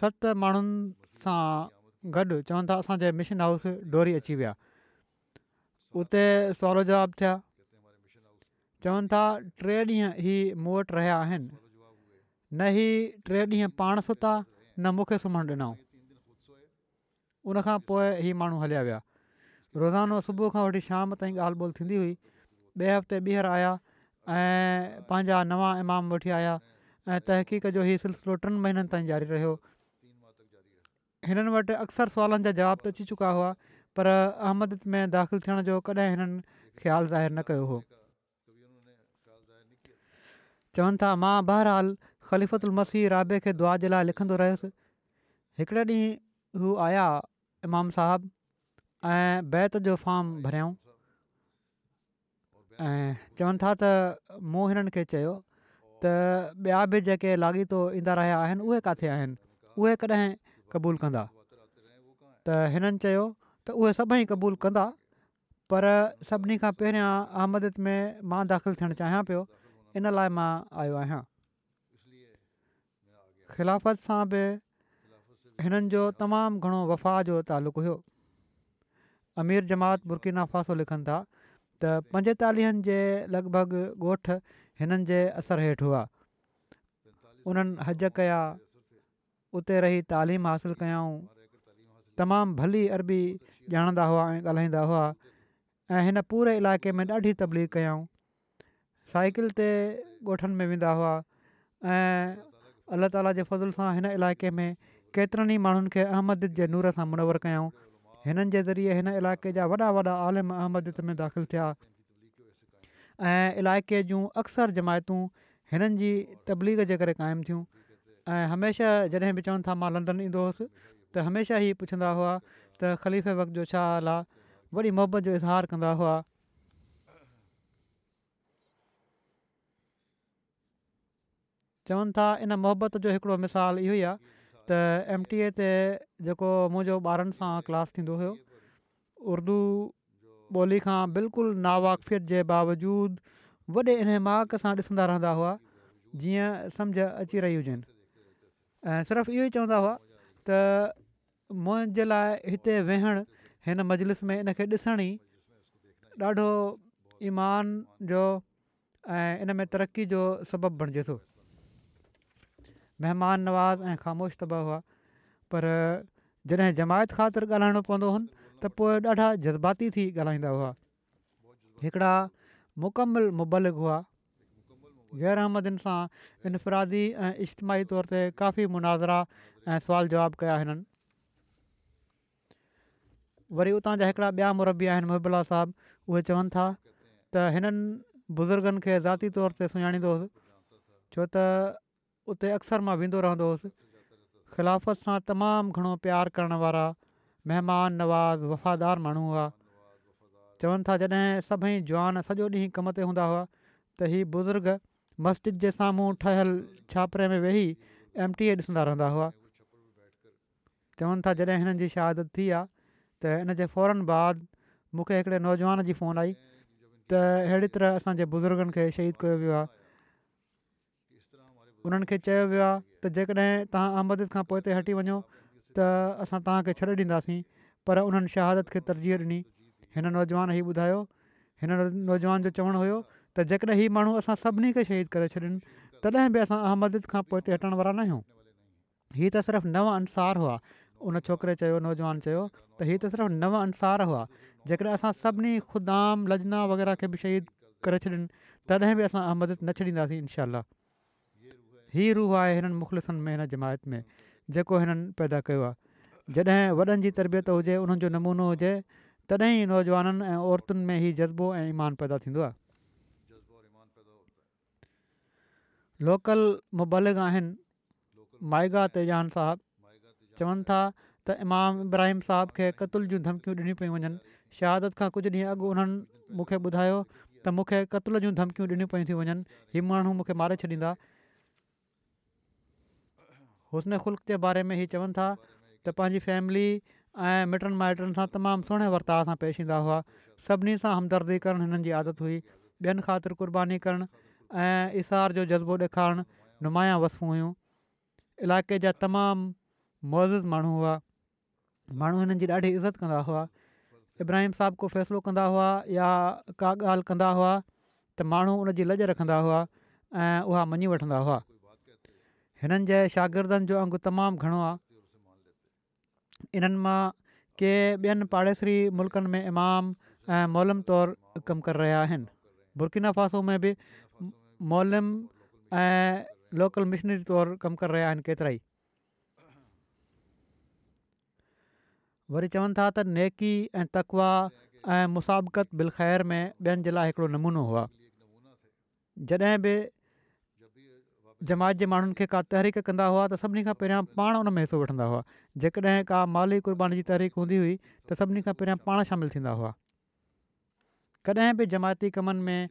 सत माण्हुनि सां गॾु चवनि था असांजे मिशन हाउस डोरी अची विया उते सहुलो जवाबु थिया चवनि था टे ॾींहं हीउ मूं वटि रहिया आहिनि न ही टे ॾींहं पाण सुता न मूंखे सुम्हणु ॾिनऊं उनखां पोइ हीउ माण्हू हलिया विया रोज़ानो सुबुह खां वठी शाम ताईं ॻाल्हि ॿोल थींदी हुई ॿिए हफ़्ते ॿीहर आया ऐं पंहिंजा नवा इमाम वठी आया ऐं तहक़ीक़ जो ई सिलसिलो टिनि महीननि ताईं जारी रहियो हिननि वटि अक्सर सुवालनि जा जवाब त अची चुका हुआ पर अहमद में दाख़िलु थियण जो कॾहिं हिननि ख़्यालु न कयो हो चवनि था मां बहरहाल ख़लिफतु उल मसीह रा खे दुआ जे लाइ लिखंदो रहियुसि हिकिड़े ॾींहुं हू आया इमाम साहब ऐं बैत जो फॉर्म भरियाऊं ऐं चवनि था त मूं हिननि खे चयो त ॿिया बि जेके लाॻीतो ईंदा रहिया आहिनि उहे किथे आहिनि उहे कॾहिं क़बूलु कंदा त हिननि चयो त उहे सभई क़बूलु कंदा पर सभिनी खां पहिरियां अहमदत में मां दाख़िलु थियणु चाहियां पियो इन लाइ मां आयो आहियां ख़िलाफ़त सां बि हिननि जो तमामु घणो वफ़ा जो तालुक़ु हुओ अमीर जमात बुरकीना फासो लिखनि था त पंजेतालीहनि जे लॻभॻि ॻोठ हिननि जे असर हेठि हुआ उन्हनि हज कया उते रही तालीम हासिलु कयाऊं तमामु भली अरबी ॼाणंदा हुआ ऐं ॻाल्हाईंदा हुआ ऐं हिन पूरे इलाइक़े में ॾाढी तबलीग कयाऊं साइकिल ते ॻोठनि में वेंदा हुआ ऐं अलाह ताला जे फज़ुल सां हिन इलाइक़े में केतिरनि ई माण्हुनि खे अहमद जे नूर सां मुनवर कयूं हिननि जे ज़रिए हिन इलाइक़े जा वॾा वॾा आलिम अहमद में दाख़िलु थिया ऐं इलाइक़े जूं अक्सर जमायतूं हिननि जी तबलीग जे करे क़ाइमु थियूं ऐं हमेशह जॾहिं बि चवनि था मां लंदन ईंदो हुअसि त हमेशह ई पुछंदा हुआ त ख़लीफ़े वक़्त जो छा हाल आहे वॾी मोहबत जो इज़हार कंदा हुआ चवनि था इन मोहबत जो हिकिड़ो मिसाल इहो ई आहे त एम टी ए ते जेको मुंहिंजो ॿारनि सां क्लास थींदो हुयो उर्दू ॿोली खां बिल्कुलु नावाकफ़ियत जे बावजूदु वॾे इन माक सां ॾिसंदा रहंदा हुआ जीअं समुझ अची रही हुजनि ऐं सिर्फ़ु इहो ई चवंदा हुआ त मुंहिंजे लाइ हिते वेहण हिन मजलिस में इन खे ॾिसण ई ॾाढो ईमान जो ऐं इन में तरक़ी जो सबबु बणिजे थो महिमान नवाज़ ऐं ख़ामोश तबा हुआ पर जॾहिं जमायत ख़ातिर ॻाल्हाइणो पवंदो हुउनि त पोइ ॾाढा जज़्बाती थी ॻाल्हाईंदा हुआ हिकिड़ा मुकमल मुबलिक हुआ ग़ैर अहमदन सां इनफ़रादी ऐं इजतमाही तौर ते काफ़ी मुनाज़रा ऐं सुवाल जवाब कया हिननि वरी उतां जा हिकिड़ा ॿिया मुरबी आहिनि मुहबला साहिबु उहे चवनि था त हिननि बुज़ुर्गनि खे ज़ाती तौर ते सुञाणींदो हुउसि छो त उते अक्सर मां वेंदो रहंदो हुउसि ख़िलाफ़त सां तमामु घणो प्यारु करण वारा महिमान नवाज़ वफ़ादार माण्हू हुआ चवनि था जॾहिं सभई जवान सॼो ॾींहुं कम ते हूंदा हुआ त हीअ बुज़ुर्ग मस्जिद जे साम्हूं ठहियलु छापरे में वेही एम एमटीए ॾिसंदा रहंदा हुआ चवनि था जॾहिं हिननि जी शहादत थी आहे त हिन जे फौरन बाद मूंखे हिकिड़े नौजवान जी फोन आई त अहिड़ी तरह असांजे बुज़ुर्गनि खे शहीद कयो वियो आहे उन्हनि खे चयो वियो आहे त जेकॾहिं तव्हां अहमद खां पोइ हिते हटी वञो त असां तव्हांखे छॾे ॾींदासीं पर उन्हनि शहादत खे तरजीह ॾिनी हिन नौजवान ई ॿुधायो हिन नौजवान जो चवणु हुयो त जेकॾहिं हीउ माण्हू असां सभिनी खे शहीद करे छॾनि तॾहिं बि असां अहमद खां पोइ हिते हटण वारा न आहियूं हीअ त सिर्फ़ु नव अंसार हुआ उन छोकिरे चयो नौजवान चयो त हीअ त सिर्फ़ु नव अंसार हुआ जेकॾहिं असां सभिनी लजना वग़ैरह खे बि शहीद करे छॾनि तॾहिं बि असां अहमद न छॾींदासीं इनशा हीउ रूह आहे हिननि मुख़लसनि में हिन जमायत में जेको हिननि पैदा कयो आहे जॾहिं वॾनि जी तरबियत हुजे हुननि जो नमूनो हुजे तॾहिं नौजवाननि ऐं औरतुनि में ई जज़्बो ऐं ईमान पैदा थींदो आहे लोकल मुबालिग आहिनि माइगा तेजान साहबु चवनि था त इमाम इब्राहिम साहब खे कतल जूं धमकियूं ॾिनियूं पियूं वञनि शहादत खां कुझु ॾींहं अॻु उन्हनि मूंखे ॿुधायो त मूंखे कतल जूं धमकियूं ॾिनियूं पयूं थी वञनि इहे माण्हू मूंखे मारे छॾींदा हुस्ने ख़ुल्क जे बारे में ہی चवनि था त पंहिंजी फैमिली ऐं मिटनि माइटनि सां तमामु सुहिणे वर्ताव सां पेश ईंदा हुआ सभिनी सां हमदर्दी करणु हिननि जी आदत हुई ॿियनि ख़ातिर कुर्बानी करणु ऐं इशार जो जज़्बो ॾेखारणु नुमाया वसूं हुयूं इलाइक़े जा तमामु मौज़िज़ माण्हू हुआ माण्हू हिननि जी ॾाढी इज़त कंदा हुआ इब्राहिम साहिब को फ़ैसिलो कंदा हुआ या का ॻाल्हि कंदा हुआ त माण्हू उन लज रखंदा हुआ ऐं उहा मञी हुआ हिननि जे शागिर्दनि जो अंगु तमामु घणो आहे इन्हनि मां के ॿियनि पाड़ेसरी मुल्कनि में इमाम ऐं मोलम तौरु कमु करे रहिया आहिनि फासो में बि मोलम ऐं लोकल मिशनरी तौरु कमु करे रहिया आहिनि केतिरा ई वरी चवनि था त नेकी ऐं तकवा ऐं मुसाबकत बिल ख़ैर में ॿियनि जे लाइ हिकिड़ो नमूनो हुआ जॾहिं बि जमायत जे माण्हुनि खे का तहरीक कंदा हुआ त सभिनी खां पहिरियां पाण उन में हिसो वठंदा हुआ जेकॾहिं का माली कुर्बानी जी तहरीक हूंदी हुई त सभिनी खां पहिरियां पाण शामिलु थींदा हुआ कॾहिं बि जमायती कमनि में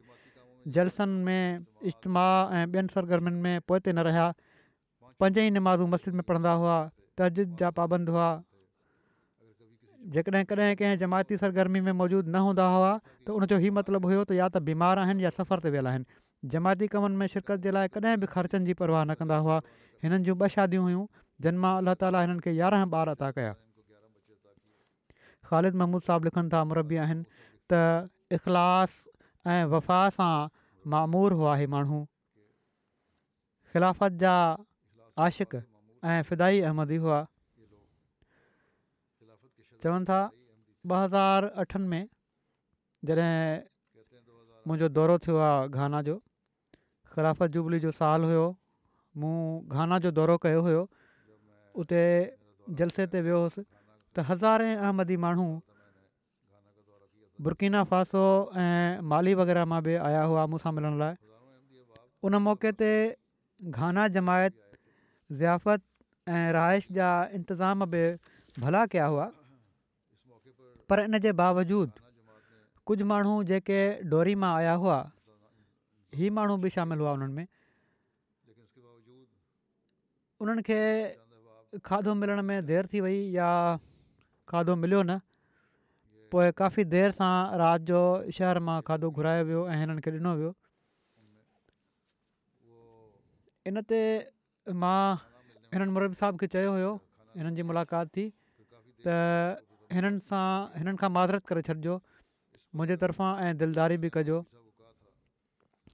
जलसनि में इजतमा ऐं ॿियनि सरगर्मियुनि में पोइ ते न रहिया पंज ई निमाज़ मस्जिद में पढ़ंदा हुआ तदीद जा पाबंद हुआ जेकॾहिं कॾहिं कंहिं जमायती सरगर्मी में मौजूदु न हूंदा हुआ त उनजो इहे मतिलबु हुयो त या त बीमार आहिनि या सफ़र ते वियल आहिनि जमायती कमनि में शिरकत जे लाइ कॾहिं बि ख़र्चनि जी परवाह न कंदा हुआ हिननि जूं ॿ शादियूं हुयूं जिन मां अलाह ताला हिननि खे यारहं ॿार अता कया ख़ालिद महमूद साहब लिखनि था उमिरि बि आहिनि त इख़लाश ऐं वफ़ा सां मामूर हुआ ही माण्हू ख़िलाफ़त जा आशिक़ु ऐं फिदाई अहमदी हुआ चवनि था ॿ हज़ार अठनि में जॾहिं मुंहिंजो दौरो थियो आहे जो सलाफत जुबली जो साल हुयो मूं गाना जो दौरो कयो हुयो उते जलसे ते वियो हुउसि त हज़ारे अहमदी माण्हू बुर्किना फासो ऐं माली वग़ैरह मां बि आया हुआ मूंसां मिलण लाइ उन मौक़े ते गाना जमायत ज़ियाफ़त ऐं रहाइश जा इंतिज़ाम बि भला कया हुआ पर इन जे बावजूदि कुझु माण्हू जेके डोरी मां आया हुआ हीअ माण्हू बि शामिल हुआ उन्हनि में उन्हनि खे खाधो मिलण में देरि थी वई या खाधो मिलियो न पोइ काफ़ी देरि सां राति जो शहर मां खाधो घुरायो वियो ऐं हिननि खे ॾिनो वियो इन ते मां हिननि मुरिब साहिब खे चयो हुयो हिननि जी मुलाक़ात थी त हिननि सां हिननि खां माज़रत करे छॾिजो मुंहिंजे तरफ़ां ऐं दिलदारी बि कजो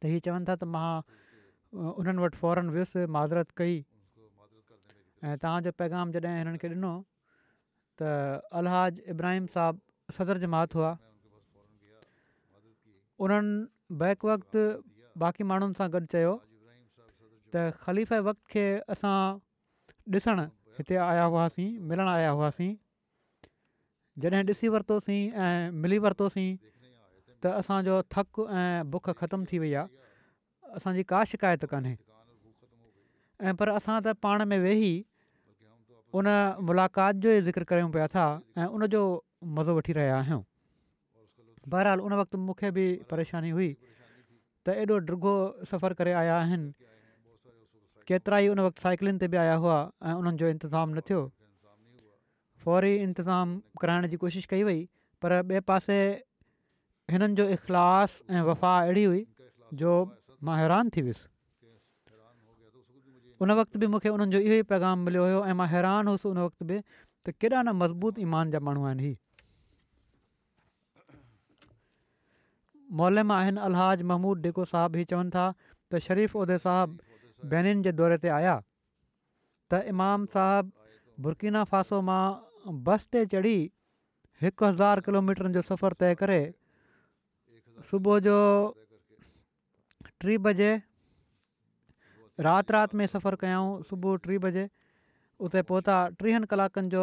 त हीअ चवनि था त मां उन्हनि वटि फौरन वियुसि माज़रत कई ऐं तव्हांजो पैगाम जॾहिं हिननि खे ॾिनो त अलहाज इब्राहिम साहबु सदर जमात हुआ उन्हनि बैक वक़्त बाक़ी माण्हुनि सां गॾु चयो त ख़लीफ़ वक़्त खे असां ॾिसणु हिते आया हुआसीं मिलणु आया हुआसीं जॾहिं ॾिसी वरितोसीं ऐं मिली वरितोसीं त असांजो थक ऐं बुख ख़तम थी वई आहे असांजी का शिकायत कान्हे ऐं पर असां त पाण में वेही उन मुलाक़ात जो ज़िक्र कयूं पिया था ऐं उनजो मज़ो वठी रहिया आहियूं बहरहाल उन वक़्तु मूंखे बि परेशानी हुई त एॾो डुगो सफ़र करे आया आहिनि केतिरा ई उन वक़्तु साइकिलनि ते बि आया हुआ ऐं उन्हनि जो इंतिज़ामु न थियो फौरी इंतिज़ामु कराइण जी कोशिशि कई वई पर ॿिए पासे हिननि जो इख़लास ऐं वफ़ा अहिड़ी हुई जो मां हैरान थी वियुसि उन वक़्त बि मूंखे उन्हनि जो इहो ई पैगाम मिलियो हुयो ऐं मां हैरान हुयुसि उन वक़्त बि त केॾा न मज़बूत ईमान जा माण्हू आहिनि ही मोलेमा आहिनि अलहाज महमूद डेको साहबु हीउ चवनि था त शरीफ़ उहिदे साहब बैनि जे दौरे ते आया त इमाम साहबु बुरकिना फासो मां बस ते चढ़ी हिकु हज़ार किलोमीटर जो सफ़रु तइ करे सुबुह जो टी बजे राति राति में सफ़र कयऊं सुबुह टी बजे उते पहुता टीहनि कलाकनि जो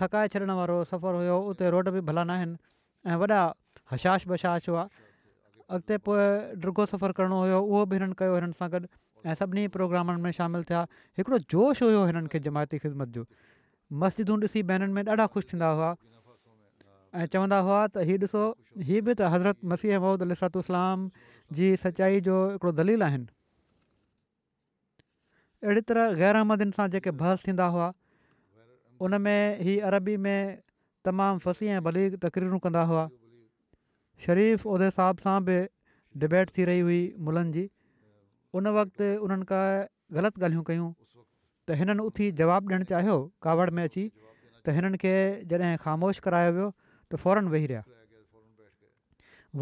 थकाए छॾण वारो सफ़रु हुयो उते रोड बि भला न आहिनि हशाश बशाश हुआ अॻिते पोइ डुगो सफ़रु करणो हुयो उहो बि हिननि कयो हिननि सां गॾु ऐं सभिनी प्रोग्रामनि में शामिलु थिया हिकिड़ो जोश हुयो हिननि खे जमायती ख़िदमत जो मस्जिदूं ॾिसी भेनरुनि में ॾाढा ख़ुशि थींदा हुआ ऐं चवंदा हुआ त हीउ ॾिसो हीअ बि त हज़रत मसीह महूद अलसात इस्लाम जी सचाई जो हिकिड़ो दलील आहिनि अहिड़ी तरह ग़ैर अहमदिन सां जेके बहस थींदा हुआ उनमें हीअ अरबी में तमामु फसी ऐं भली तकरीरूं कंदा हुआ शरीफ़ उहिदे साहब सां बि डिबेट थी रही हुई मुलनि जी उन वक़्तु उन्हनि खां ग़लति ॻाल्हियूं कयूं त हिननि उथी जवाबु ॾियणु चाहियो कावड़ में अची त हिननि खे जॾहिं ख़ामोश करायो वियो त फौरन वेही रहिया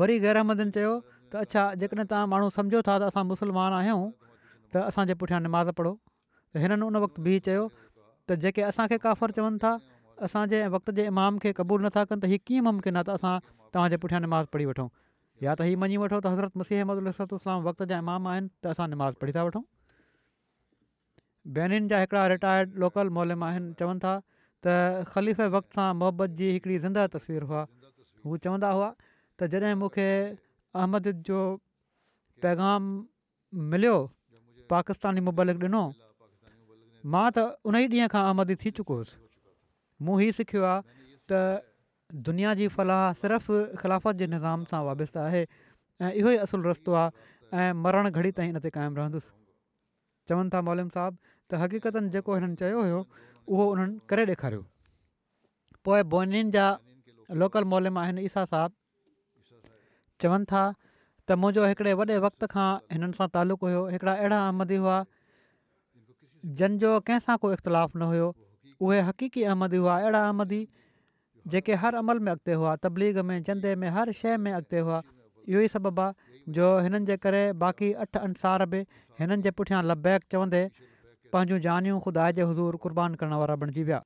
वरी गैरहमदन चयो त अच्छा जेकॾहिं तव्हां माण्हू सम्झो था त असां मुस्लमान आहियूं त असांजे पुठियां निमाज़ पढ़ो त हिननि उन वक़्तु बि चयो त जेके असांखे काफ़र चवनि था असांजे वक़्त जे इमाम खे क़बूल नथा कनि त हीअ कीअं मुमकिन आहे त असां तव्हांजे पुठियां निमाज़ पढ़ी वठूं या त हीउ मञी वठो त हज़रत मसीह अहमद अलसराम वक़्त जा इमाम आहिनि त असां निमाज़ पढ़ी था वठूं बेनिन जा हिकिड़ा रिटायर्ड लोकल मोलिम आहिनि चवनि था त वक़्त सां मोहबत जी हिकिड़ी ज़िंदह तस्वीर हुआ हू चवंदा हुआ त जॾहिं मूंखे अहमद जो पैगाम मिलियो पाकिस्तानी मुबालिक ॾिनो मां त उन ई ॾींहं खां अहमद थी चुकोसि मूं हीउ सिखियो आहे त दुनिया जी फलाह सिर्फ़ु ख़िलाफ़त जे निज़ाम सां वाबस्तु आहे ऐं इहो ई असुलु रस्तो आहे ऐं मरण घड़ी ताईं हिन ते क़ाइमु रहंदुसि चवनि था मोलम साहबु त हक़ीक़तनि जेको हिननि चयो हुयो उहो उन्हनि करे ॾेखारियो पोइ बोनिन जा लोकल आहिनि ईसा साहब चवनि था त मुंहिंजो हिकिड़े वॾे वक़्त खां हिननि सां तालुक़ु हुयो हिकिड़ा अहिड़ा आहमी हुआ जंहिंजो कंहिंसां कोई इख़्तिलाफ़ु न हुयो उहे हक़ीक़ी आहम हुआ अहिड़ा आहमदी जेके हर अमल में अॻिते हुआ तबलीग में चंदे में हर शइ में अॻिते हुआ इहो ई सबबु आहे जो हिननि जे करे बाक़ी अठ अंसार बि हिननि जे लबैक चवंदे पंहिंजूं जानियूं ख़ुदा जे हज़ूर क़ुर्बान करण वारा बणिजी विया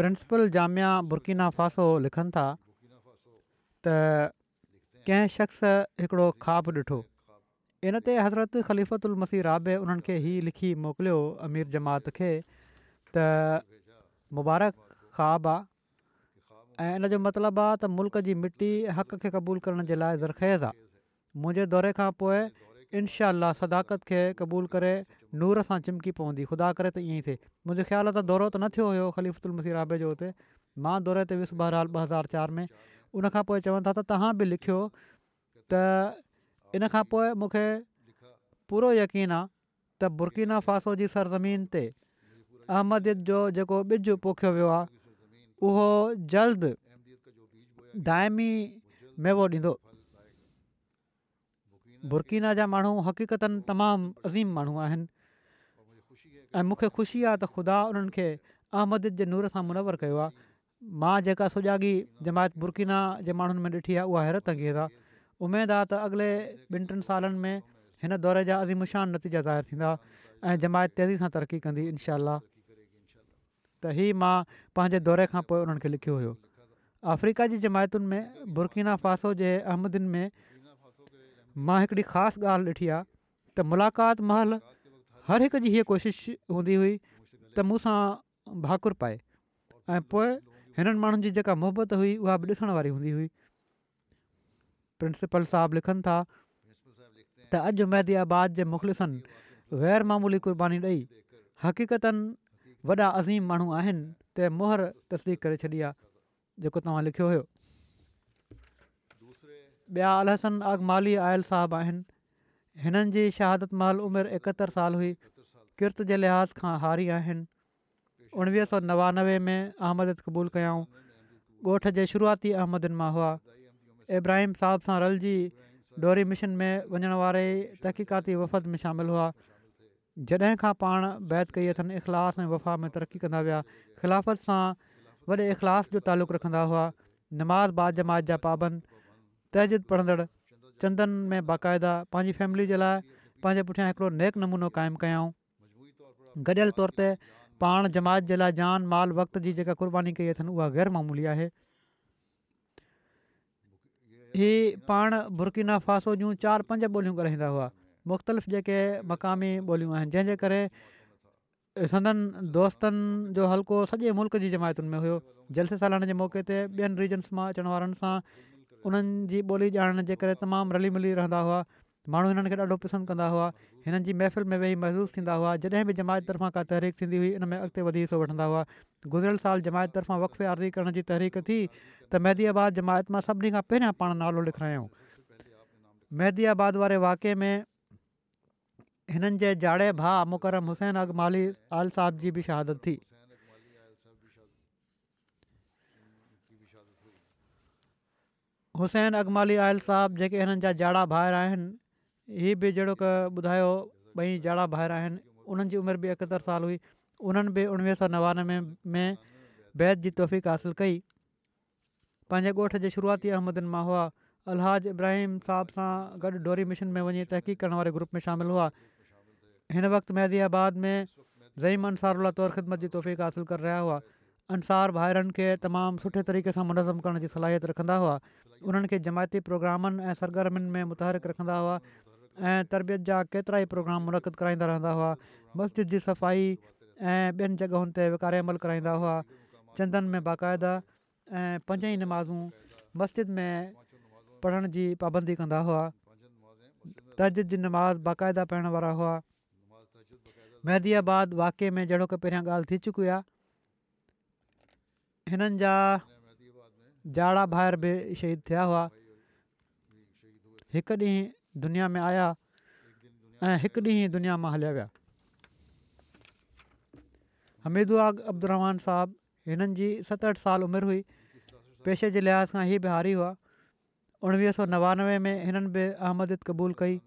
प्रिंसिपल जामिया मुर्किना फासो लिखनि था त कंहिं शख़्स हिकिड़ो ख़्वाबु ॾिठो इन ते हज़रत ख़लीफ़तु उल मसी रानि खे हीउ लिखी मोकिलियो अमीर जमात खे त मुबारक ख़्वाबु ऐं इन जो मतिलबु आहे त मुल्क जी मिटी हक़ खे क़बूल करण जे लाइ ज़रख़ैज़ आहे मुंहिंजे दौरे खां पोइ इनशा सदाकत खे क़बूल करे नूर सां चिमकी पवंदी ख़ुदा करे त ईअं ई थिए خیال ख़्याल आहे त दौरो त न थियो हुयो ख़ली अफ़दुल मसीर राबे जो हुते मां दौरे ते वियुसि ॿ हर ॿ हज़ार चारि में उनखां पोइ चवनि था त तव्हां बि लिखियो त इन खां पोइ मूंखे पूरो यकीन आहे त फासो जी सरज़मीन ते अहमद जो जेको ॿिज पोखियो जल्द दायमी मेवो ॾींदो बुर्कीना जा माण्हू हक़ीक़तनि तमामु अज़ीम माण्हू आहिनि ऐं ख़ुशी आहे ख़ुदा उन्हनि खे अहमद जे नूर सां मुनवर कयो आहे मां जेका सुजागी जमायत बुर्कीना जे माण्हुनि में ॾिठी आहे उहा हैरत अंगेज़ आहे उमेदु आहे त अॻिले ॿिनि टिनि सालनि में हिन दौरे जा अज़िमुशान नतीजा ज़ाहिर थींदा ऐं जमायत तेज़ी सां तरक़ी कंदी इनशा त ई मां पंहिंजे दौरे खां पोइ उन्हनि खे लिखियो हुयो अफ्रीका जी जमायतुनि में बुरकीना फासो जे अहमदिन में मां हिकिड़ी ख़ासि ॻाल्हि ॾिठी आहे त मुलाक़ात महल हर हिक जी हीअ कोशिशि हूंदी हुई त मूं सां भाकुरु पाए ऐं पोइ हिननि माण्हुनि जी जेका मुहबत हुई उहा बि ॾिसण वारी हूंदी हुई प्रिंसिपल साहिबु लिखनि था त अॼु मैदियाबाद जे मुख़लिसनि ग़ैरमामूली कुर्बानी ॾेई हक़ीक़तनि वॾा अज़ीम माण्हू आहिनि त मोहर तस्दीक करे छॾी आहे जेको तव्हां लिखियो हुयो ॿिया अलहसन आग माली आयल साहबु आहिनि हिननि जी शहादत महिल उमिरि एकहतरि साल हुई किर्त जे लिहाज़ खां हारी आहिनि उणिवीह सौ नवानवे में अहमद क़बूलु कयाऊं ॻोठ जे शुरूआती अहमदन मां हुआ इब्राहिम साहब सां रलजी डोरी मिशन में वञण वारे तहक़ीक़ाती वफ़द में शामिलु हुआ जॾहिं खां पाण बैत कई अथनि इख़लास में वफ़ा में तरक़ी कंदा विया ख़िलाफ़त सां वॾे इख़लास जो तालुक़ु रखंदा हुआ नमाज़ बाद जमात जा पाबंद तहजिद पढ़ंदड़ चंदन में बाक़ाइदा पंहिंजी फैमिली जे लाइ पंहिंजे पुठियां हिकिड़ो नेक नमूनो क़ाइमु कयाऊं गॾियल तौर ते पाण जमात जे लाइ जान माल वक़्त जी जेका क़ुर्बानी कई अथनि उहा ग़ैरमूली आहे हीअ पाण बुरकी फासो जूं चारि पंज ॿोलियूं ॻाल्हाईंदा हुआ मुख़्तलिफ़ जेके मक़ामी ॿोलियूं आहिनि जंहिंजे करे संदनि दोस्तनि जो हल्को सॼे मुल्क जी जमायतुनि में हुयो जलसे सालण जे मौके ते ॿियनि रीजन्स मां अचण वारनि सां उन्हनि जी ॿोली ॼाणण जे करे तमामु रली मिली रहंदा हुआ माण्हू हिननि खे ॾाढो पसंदि कंदा हुआ हिननि जी महफ़िल में वेही महसूसु थींदा हुआ जॾहिं बि जमायत तरफ़ां का तहरीक थींदी हुई हिन में अॻिते वधी सो वठंदा हुआ गुज़िरियल साल जमायत तरफ़ां वक़्तफ़े आरती करण जी तहरीक थी त महदिबाद जमायत मां सभिनी खां पहिरियां पाण नालो लिखायूं मैदी आबाद वारे वाक़े में हिननि जे जाड़े भाउ मुकरम हुसैन अक माली आल साहब जी बि शहादत थी हुसैन अगमाली आयल साहब जेके हिननि जा जाड़ा भाइर आहिनि हीअ बि जहिड़ो क ॿुधायो ॿई जाड़ा ॿाहिरि आहिनि उन्हनि जी उमिरि बि एकहतरि साल हुई उन्हनि बि उणिवीह सौ नवानवे में बैत जी तौफ़ीक़ हासिलु कई पंहिंजे ॻोठ जे शुरूआती अहमदनि मां हुआ अलहाज इब्राहिम साहब सां गॾु डोरी मिशन में वञी तहक़ीक़ करण वारे ग्रुप में शामिलु हुआ हिन वक़्तु महज़ियाबाद में ज़ईम अंसार उल्ला तौरु ख़िदमत जी तौफ़ीक़ हासिलु करे रहिया हुआ अंसार ॿाइरनि खे तमामु सुठे तरीक़े सां मुनज़म करण जी सलाहियत रखंदा हुआ उन्हनि खे जमायती प्रोग्रामनि ऐं सरगर्मियुनि में मुतरक रखंदा हुआ ऐं तरबियत जा केतिरा ई प्रोग्राम मुनक़द कराईंदा रहंदा हुआ मस्जिद जी सफ़ाई ऐं ॿियनि जॻहुनि ते विकारे अमल कराईंदा हुआ चंदनि में बाक़ाइदा ऐं पंज ई नमाज़ू मस्जिद में पढ़ण जी पाबंदी कंदा हुआ तजिद जी नमाज़ बाक़ाइदा पढ़ण वारा हुआ मेहदी आबाद वाके में जहिड़ो की पहिरियां ॻाल्हि थी चुकी आहे हिननि जाड़ा भाहिरि बि शहीद थिया हुआ हिकु ॾींहुं दुनिया में आया ऐं हिकु ॾींहुं दुनिया मां हलिया विया हमीदाग अब्दुरमान साहबु हिननि जी सतहठि साल उमिरि हुई पेशे जे लिहाज़ खां इहे बि हारी हुआ उणिवीह सौ नवानवे में हिननि बि आमद क़बूल कई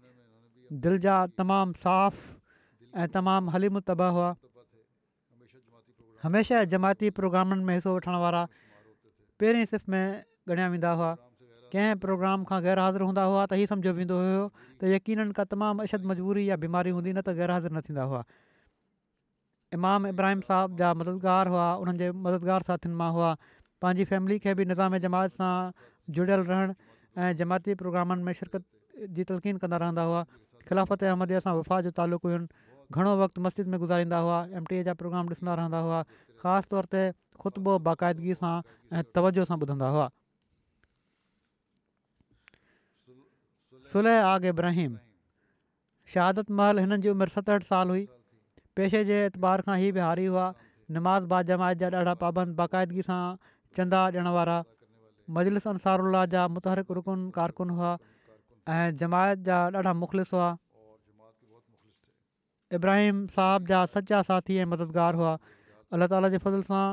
दिलि जा तमामु साफ़ु ऐं तमामु हली मुता हुआ हमेशह जमायती प्रोग्रामनि में हिसो वठण वारा पहिरीं सिफ़ में ॻणिया वेंदा हुआ कंहिं प्रोग्राम खां गैर हाज़िर हूंदा हुआ त हीअ सम्झो वेंदो हुयो त यकीननि का तमामु अशद मजबूरी या बीमारी हूंदी न त गैर हाज़िर न थींदा हुआ इमाम इब्राहिम साहब जा मददगार हुआ उन्हनि जे मददगार साथियुनि मां हुआ पंहिंजी फैमिली खे बि निज़ाम जमात सां जुड़ियल रहण ऐं जमाती प्रोग्रामनि में शिरकत जी तलक़ीन कंदा रहंदा हुआ ख़िलाफ़त अहमद सां वफ़ा जो तालुक़ु आहिनि घणो वक़्तु मस्जिद में गुज़ारींदा हुआ एम टी ए जा प्रोग्राम ॾिसंदा रहंदा हुआ ख़ासि तौर ते ख़ुतबो बाक़ाइदगीअ सां ऐं तवजो सां ॿुधंदा हुआ सुलह आग इब्राहिम शहादत महल हिननि जी उमिरि सतहठि साल हुई पेशे जे एतबार खां ई बिहारी हुआ नमाज़ बाद जमायत जा ॾाढा पाबंद बाक़ाइदगी सां चंदा ॾियण वारा मजलिस अंसार जा मुतहरिक रुकन कारकुन हुआ ऐं जमायत जा ॾाढा मुख़लिस हुआ इब्राहिम साहब जा सचा साथी ऐं मददगार हुआ अलाह ताला जे फज़ल सां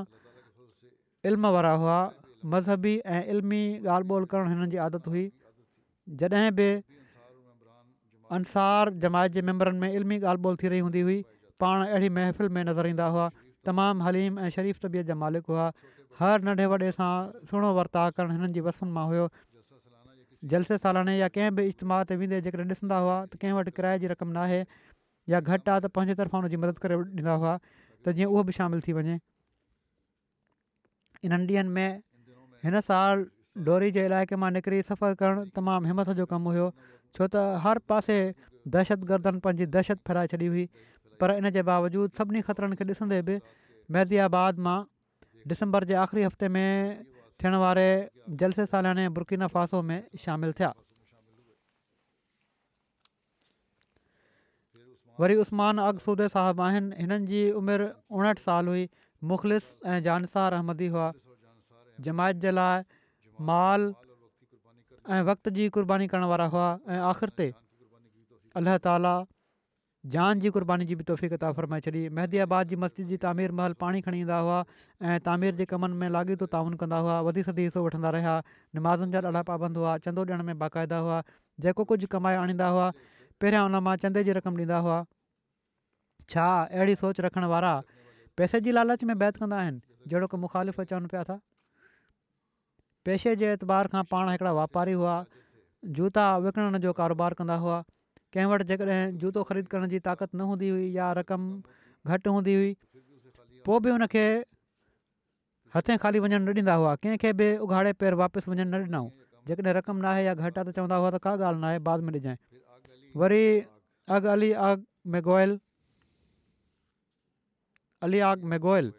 इल्म वारा हुआ मज़हबी ऐं इल्मी ॻाल्हि ॿोल करणु हिननि जी आदत हुई जॾहिं बि अंसार जमायत जे मैंबरनि में इल्मी ॻाल्हि ॿोल थी रही हूंदी हुई पाण अहिड़ी महफ़िल में नज़र ईंदा हुआ तमामु हलीम ऐं शरीफ़ तबियत जा मालिक हुआ हर नंढे वॾे सां सुहिणो वर्ता करणु हिननि जी वसुनि मां हुयो जलसे सालाने या कंहिं बि इश्तमाह ते वेंदे जेकॾहिं ॾिसंदा हुआ त कंहिं वटि किराए जी रक़म न आहे या घटि आहे त पंहिंजे तरफ़ां हुनजी मदद करे ॾींदा हुआ त जीअं उहो बि शामिलु थी वञे इन्हनि ॾींहनि में हिन साल डोरी जे इलाइक़े मां निकिरी सफ़र करणु तमामु हिमथ जो कमु हुओ छो त हर पासे दहशतगर्दनि पंहिंजी दहशत फैलाए छॾी हुई पर इन जे बावजूद सभिनी ख़तरनि खे ॾिसंदे बि मेज़ियाबाद मां डिसंबर जे आख़िरी हफ़्ते में थियण वारे जलसे सालाने बुर्किना फासो में शामिलु थिया वरी उस्मान अगसूदे सूदे साहिबु आहिनि हिननि जी उमिरि उणहठि साल हुई मुखलिस ऐं जानसार अहमदी हुआ जमायत जे लाइ माल ऐं वक़्त जी क़ुर्बानी करण वारा हुआ ऐं आख़िर ते अलाह ताला जान जी क़ुर्बानी जी बि तोफ़ीक़ता फ़रमाए छॾी महदी आबाद जी मस्जिद जी तामीर महल पाणी खणी ईंदा हुआ ऐं तामीर जे कमनि में लाॻीतो तावन कंदा हुआ वधी सदी हिसो वठंदा रहिया नमाज़ुनि जा ॾाढा पाबंद हुआ चंदो ॾियण में बाक़ाइदा हुआ जेको कुझु कमाए आणींदा हुआ पहिरियां हुन मां चंदे जी रक़म ॾींदा हुआ छा अहिड़ी सोच रखण वारा पैसे जी लालच में बैत कंदा आहिनि जहिड़ो की मुखालिफ़ु अचनि पिया था पैसे जे एतबार खां पाण हिकिड़ा वापारी हुआ जूता विकिणण जो कारोबारु कंदा हुआ कंहिं वटि जेकॾहिं जूतो ख़रीद करण जी ताक़त न हूंदी हुई या रक़म घटि हूंदी हुई पोइ बि उनखे हथे ख़ाली वञणु न ॾींदा हुआ कंहिंखे बि उघाड़े पेर वापसि वञणु न ॾिनऊं जेकॾहिं रक़म नाहे या घटि आहे त चवंदा हुआ त का ॻाल्हि न बाद में ॾिजांइ वरी अग अली आग मेगोयल अली आग मेगोयल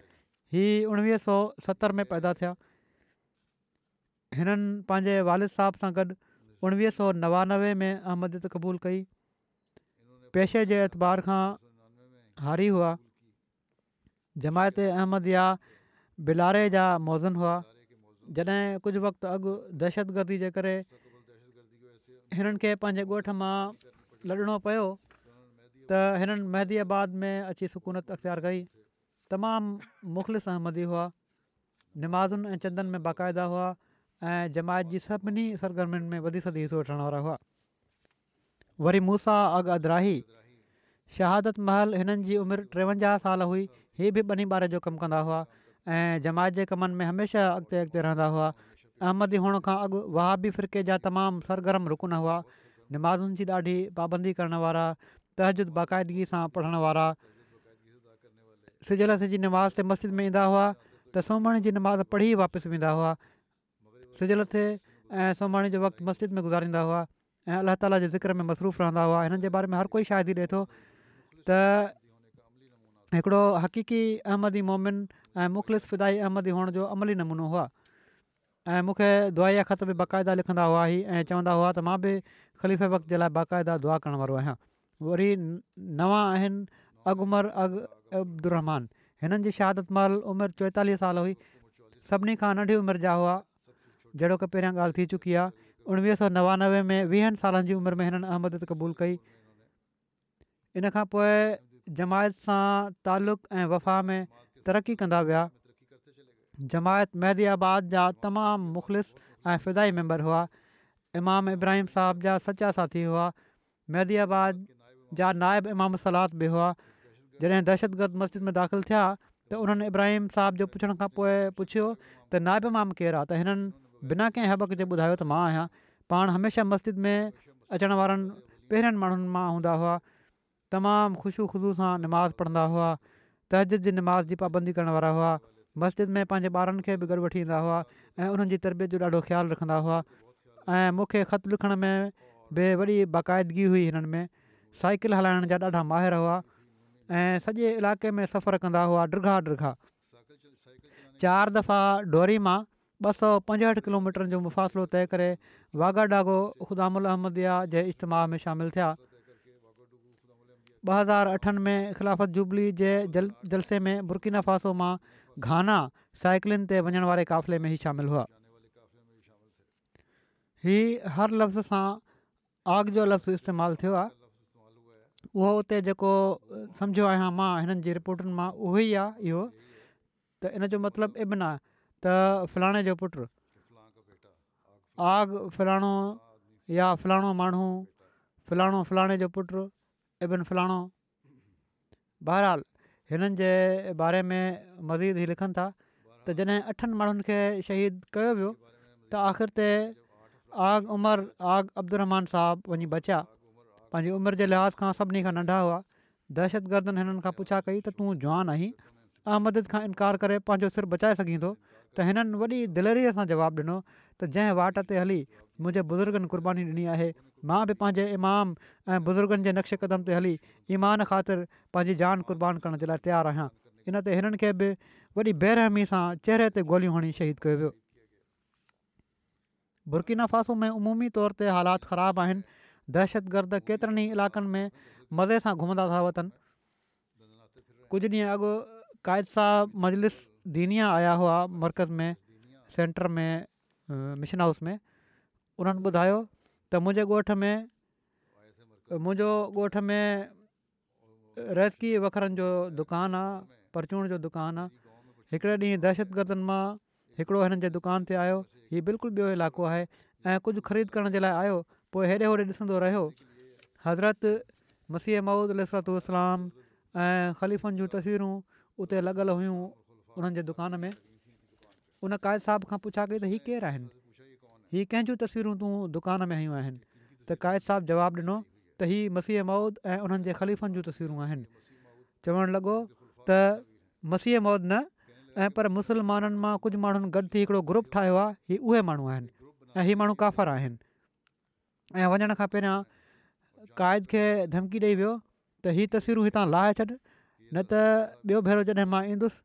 ही उणिवीह सौ सतरि में पैदा थिया हिननि पंहिंजे वारिद साहिब सां गॾु उणिवीह सौ नवानवे में अहमद क़बूल कई पेशे जे एतबार खां हारी हुआ जमायत अहमद या बिलारे जा मौज़न हुआ जॾहिं कुझु वक़्तु अॻु दहशतगर्दी जे करे हिननि खे पंहिंजे ॻोठ मां लॾिणो पियो त हिननि महदी में अची सुकूनत अख़्तियारु कई तमामु मुख़लिस अहमदी हुआ नमाज़ुनि ऐं चंदनि में बाक़ाइदा हुआ ऐं जमायत जी सभिनी सरगर्मियुनि में वधी सदी हिसो वठण वारा हुआ वरी मूसा अग अदराही शहादत महल हिननि जी उमिरि टेवंजाह साल हुई इहे बि ॿिन्ही ॿार जो कमु कंदा हुआ ऐं जमायत जे कमनि में हमेशह अॻिते अॻिते रहंदा हुआ अहमदी हुअण खां अॻु वहाबी फ़िरके जा तमामु सरगर्म रुकन हुआ नमाज़ुनि जी ॾाढी पाबंदी करण वारा तहजुद बाक़ाइदगीअ सां पढ़ण वारा सिज लथे नमाज़ ते मस्जिद में ईंदा हुआ त सोमण जी नमाज़ पढ़ी वापसि वेंदा हुआ सिजलथ ऐं सोमण जो वक़्तु मस्जिद में गुज़ारींदा हुआ ऐं अलाह ताला जे ज़िक्र में मसरूफ़ रहंदा हुआ हिननि जे बारे में हर कोई शाइरी ॾिए थो त हिकिड़ो हक़ीक़ी अहमदी मोमिन ऐं मुख़लिस फिदाई अहमदी हुअण जो अमली नमूनो हुआ ऐं मूंखे दुआईअ ख़त बि बाक़ाइदा लिखंदा हुआ ही ऐं चवंदा हुआ त मां बि ख़लीफ़े वक़्त जे लाइ बाक़ाइदा दुआ करण वारो आहियां वरी नवां आहिनि अॻुमर अग अब्दु रहमान हिननि जी शहादत महल उमिरि चोएतालीह साल हुई सभिनी खां नंढी उमिरि जा हुआ जहिड़ो की पहिरियां ॻाल्हि थी चुकी आहे उणिवीह सौ नवानवे में वीहनि सालनि जी उमिरि में हिननि अहमद क़बूल कई इन खां पोइ जमायत सां तालुक़ ऐं वफ़ा में तरक़ी कंदा विया जमायत مہدی آباد جا تمام مخلص फिदाई ممبر हुआ इमाम इब्राहिम صاحب جا سچا साथी हुआ مہدی آباد جا इमाम सलाद बि हुआ ہوا दहशतगर्द मस्जिद में میں داخل त उन्हनि इब्राहिम साहिब जो पुछण खां पोइ पुछियो त नायब इमाम केरु आहे त हिननि बिना कंहिं हबक जे ॿुधायो त मां आहियां पाण हमेशह मस्जिद में अचण वारनि पहिरियनि माण्हुनि हुआ तमामु ख़ुशियूं ख़ुशू सां निमाज़ पढ़ंदा हुआ तहज़िद जी नमाज़ जी पाबंदी करण हुआ मस्जिद में पंहिंजे ॿारनि खे बि गॾु वठी ईंदा हुआ ऐं उन्हनि जी तरबियत जो ॾाढो ख़्यालु रखंदा हुआ ऐं मूंखे ख़त लिखण में बि वॾी बाक़ाइदगी हुई हिननि में साइकिल हलाइण जा ॾाढा माहिर हुआ ऐं सॼे इलाइक़े में सफ़र कंदा हुआ ॾिरा डुरघा चारि दफ़ा डोरी मां ॿ सौ पंजहठि किलोमीटर जो मुफ़ासिलो तय करे वाघा डागो ख़ुदा उल अहमदिया जे इजमाह में शामिलु थिया ॿ हज़ार अठनि में ख़िलाफ़त जुबली जे जल जलसे में फासो मां गाना साइकिलिन ते वञण वारे क़फ़िले में ई शामिलु हुआ हीअ हर लफ़्ज़ सां आग जो लफ़्ज़ इस्तेमालु थियो आहे उहो उते जेको सम्झियो आहियां मां हिननि जी रिपोर्ट मां उहो ई आहे इहो त इन जो मतिलबु एबिन आहे त फलाणे जो पुटु आग फलाणो या फलाणो माण्हू फलाणो फलाणे जो पुटु इबन फलाणो बहरहाल हिननि जे बारे में मज़ीद ई लिखनि था त जॾहिं अठनि माण्हुनि खे शहीद कयो वियो त आख़िर ते आग उमिरि आग अब्दुरमान साहबु वञी बचिया पंहिंजी उमिरि जे लिहाज़ खां सभिनी खां नंढा हुआ दहशतगर्दनि हिननि खां पुछा कई त तूं जवान आहीं अहमद खां इनकार करे पंहिंजो सिर बचाए सघींदो त हिननि वॾी दिलेरी सां जवाबु ॾिनो त जंहिं वाट ते हली मुंहिंजे बुज़ुर्गनि कुर्बानी ॾिनी आहे मां बि पंहिंजे इमाम ऐं बुज़ुर्गनि जे नक्श क़दम ते हली ईमान ख़ातिर पंहिंजी जान क़ुर्बान करण जे लाइ तयारु आहियां इनते हिननि खे बि वॾी बेरहमी सां चहिरे ते गोलियूं हणी शहीद कयो वियो बुर्कीना फासू में उमूमी तौर ते हालात ख़राबु आहिनि दहशतगर्द केतिरनि ई इलाइक़नि में मज़े सां घुमंदा था वठनि कुझु ॾींहं अॻु क़ाइदसा मजलिस दीनिया आया हुआ मर्कज़ में सेंटर में मिशन हाउस में उन्हनि ॿुधायो त मुंहिंजे ॻोठ में मुंहिंजो ॻोठ में रज़कीअ वखरनि जो दुकानु आहे परचून जो दुकानु आहे हिकिड़े ॾींहुं दहशतगर्दनि मां हिकिड़ो हिननि जे दुकान ते आयो हीउ बिल्कुलु ॿियो इलाइक़ो आहे ऐं कुझु ख़रीद करण जे लाइ आयो पोइ हेॾे होॾे ॾिसंदो रहियो हज़रत मसीह महूद अलतलाम ऐं ख़लीफ़ुनि जूं तस्वीरूं उते लॻल हुयूं उन्हनि जे दुकान में उन क़ाइद साहब खां पुछा कई त हीअ केरु आहिनि हीअ कंहिंजूं तस्वीरूं तूं दुकान में आयूं आहिनि त क़ाइद साहबु जवाबु ॾिनो त हीअ मसीह मौद ऐं उन्हनि जे ख़लीफ़नि जूं तस्वीरूं आहिनि चवणु लॻो त मसीह मौद न ऐं पर मुसलमाननि मां कुझु माण्हुनि गॾु थी हिकिड़ो ग्रुप ठाहियो आहे हीउ उहे माण्हू आहिनि ऐं हीअ माण्हू काफ़र आहिनि ऐं वञण खां पहिरियां क़ाइद खे धमकी ॾेई वियो त हीअ तस्वीरूं हितां लाहे छॾ न त ॿियो भेरो जॾहिं मां ईंदुसि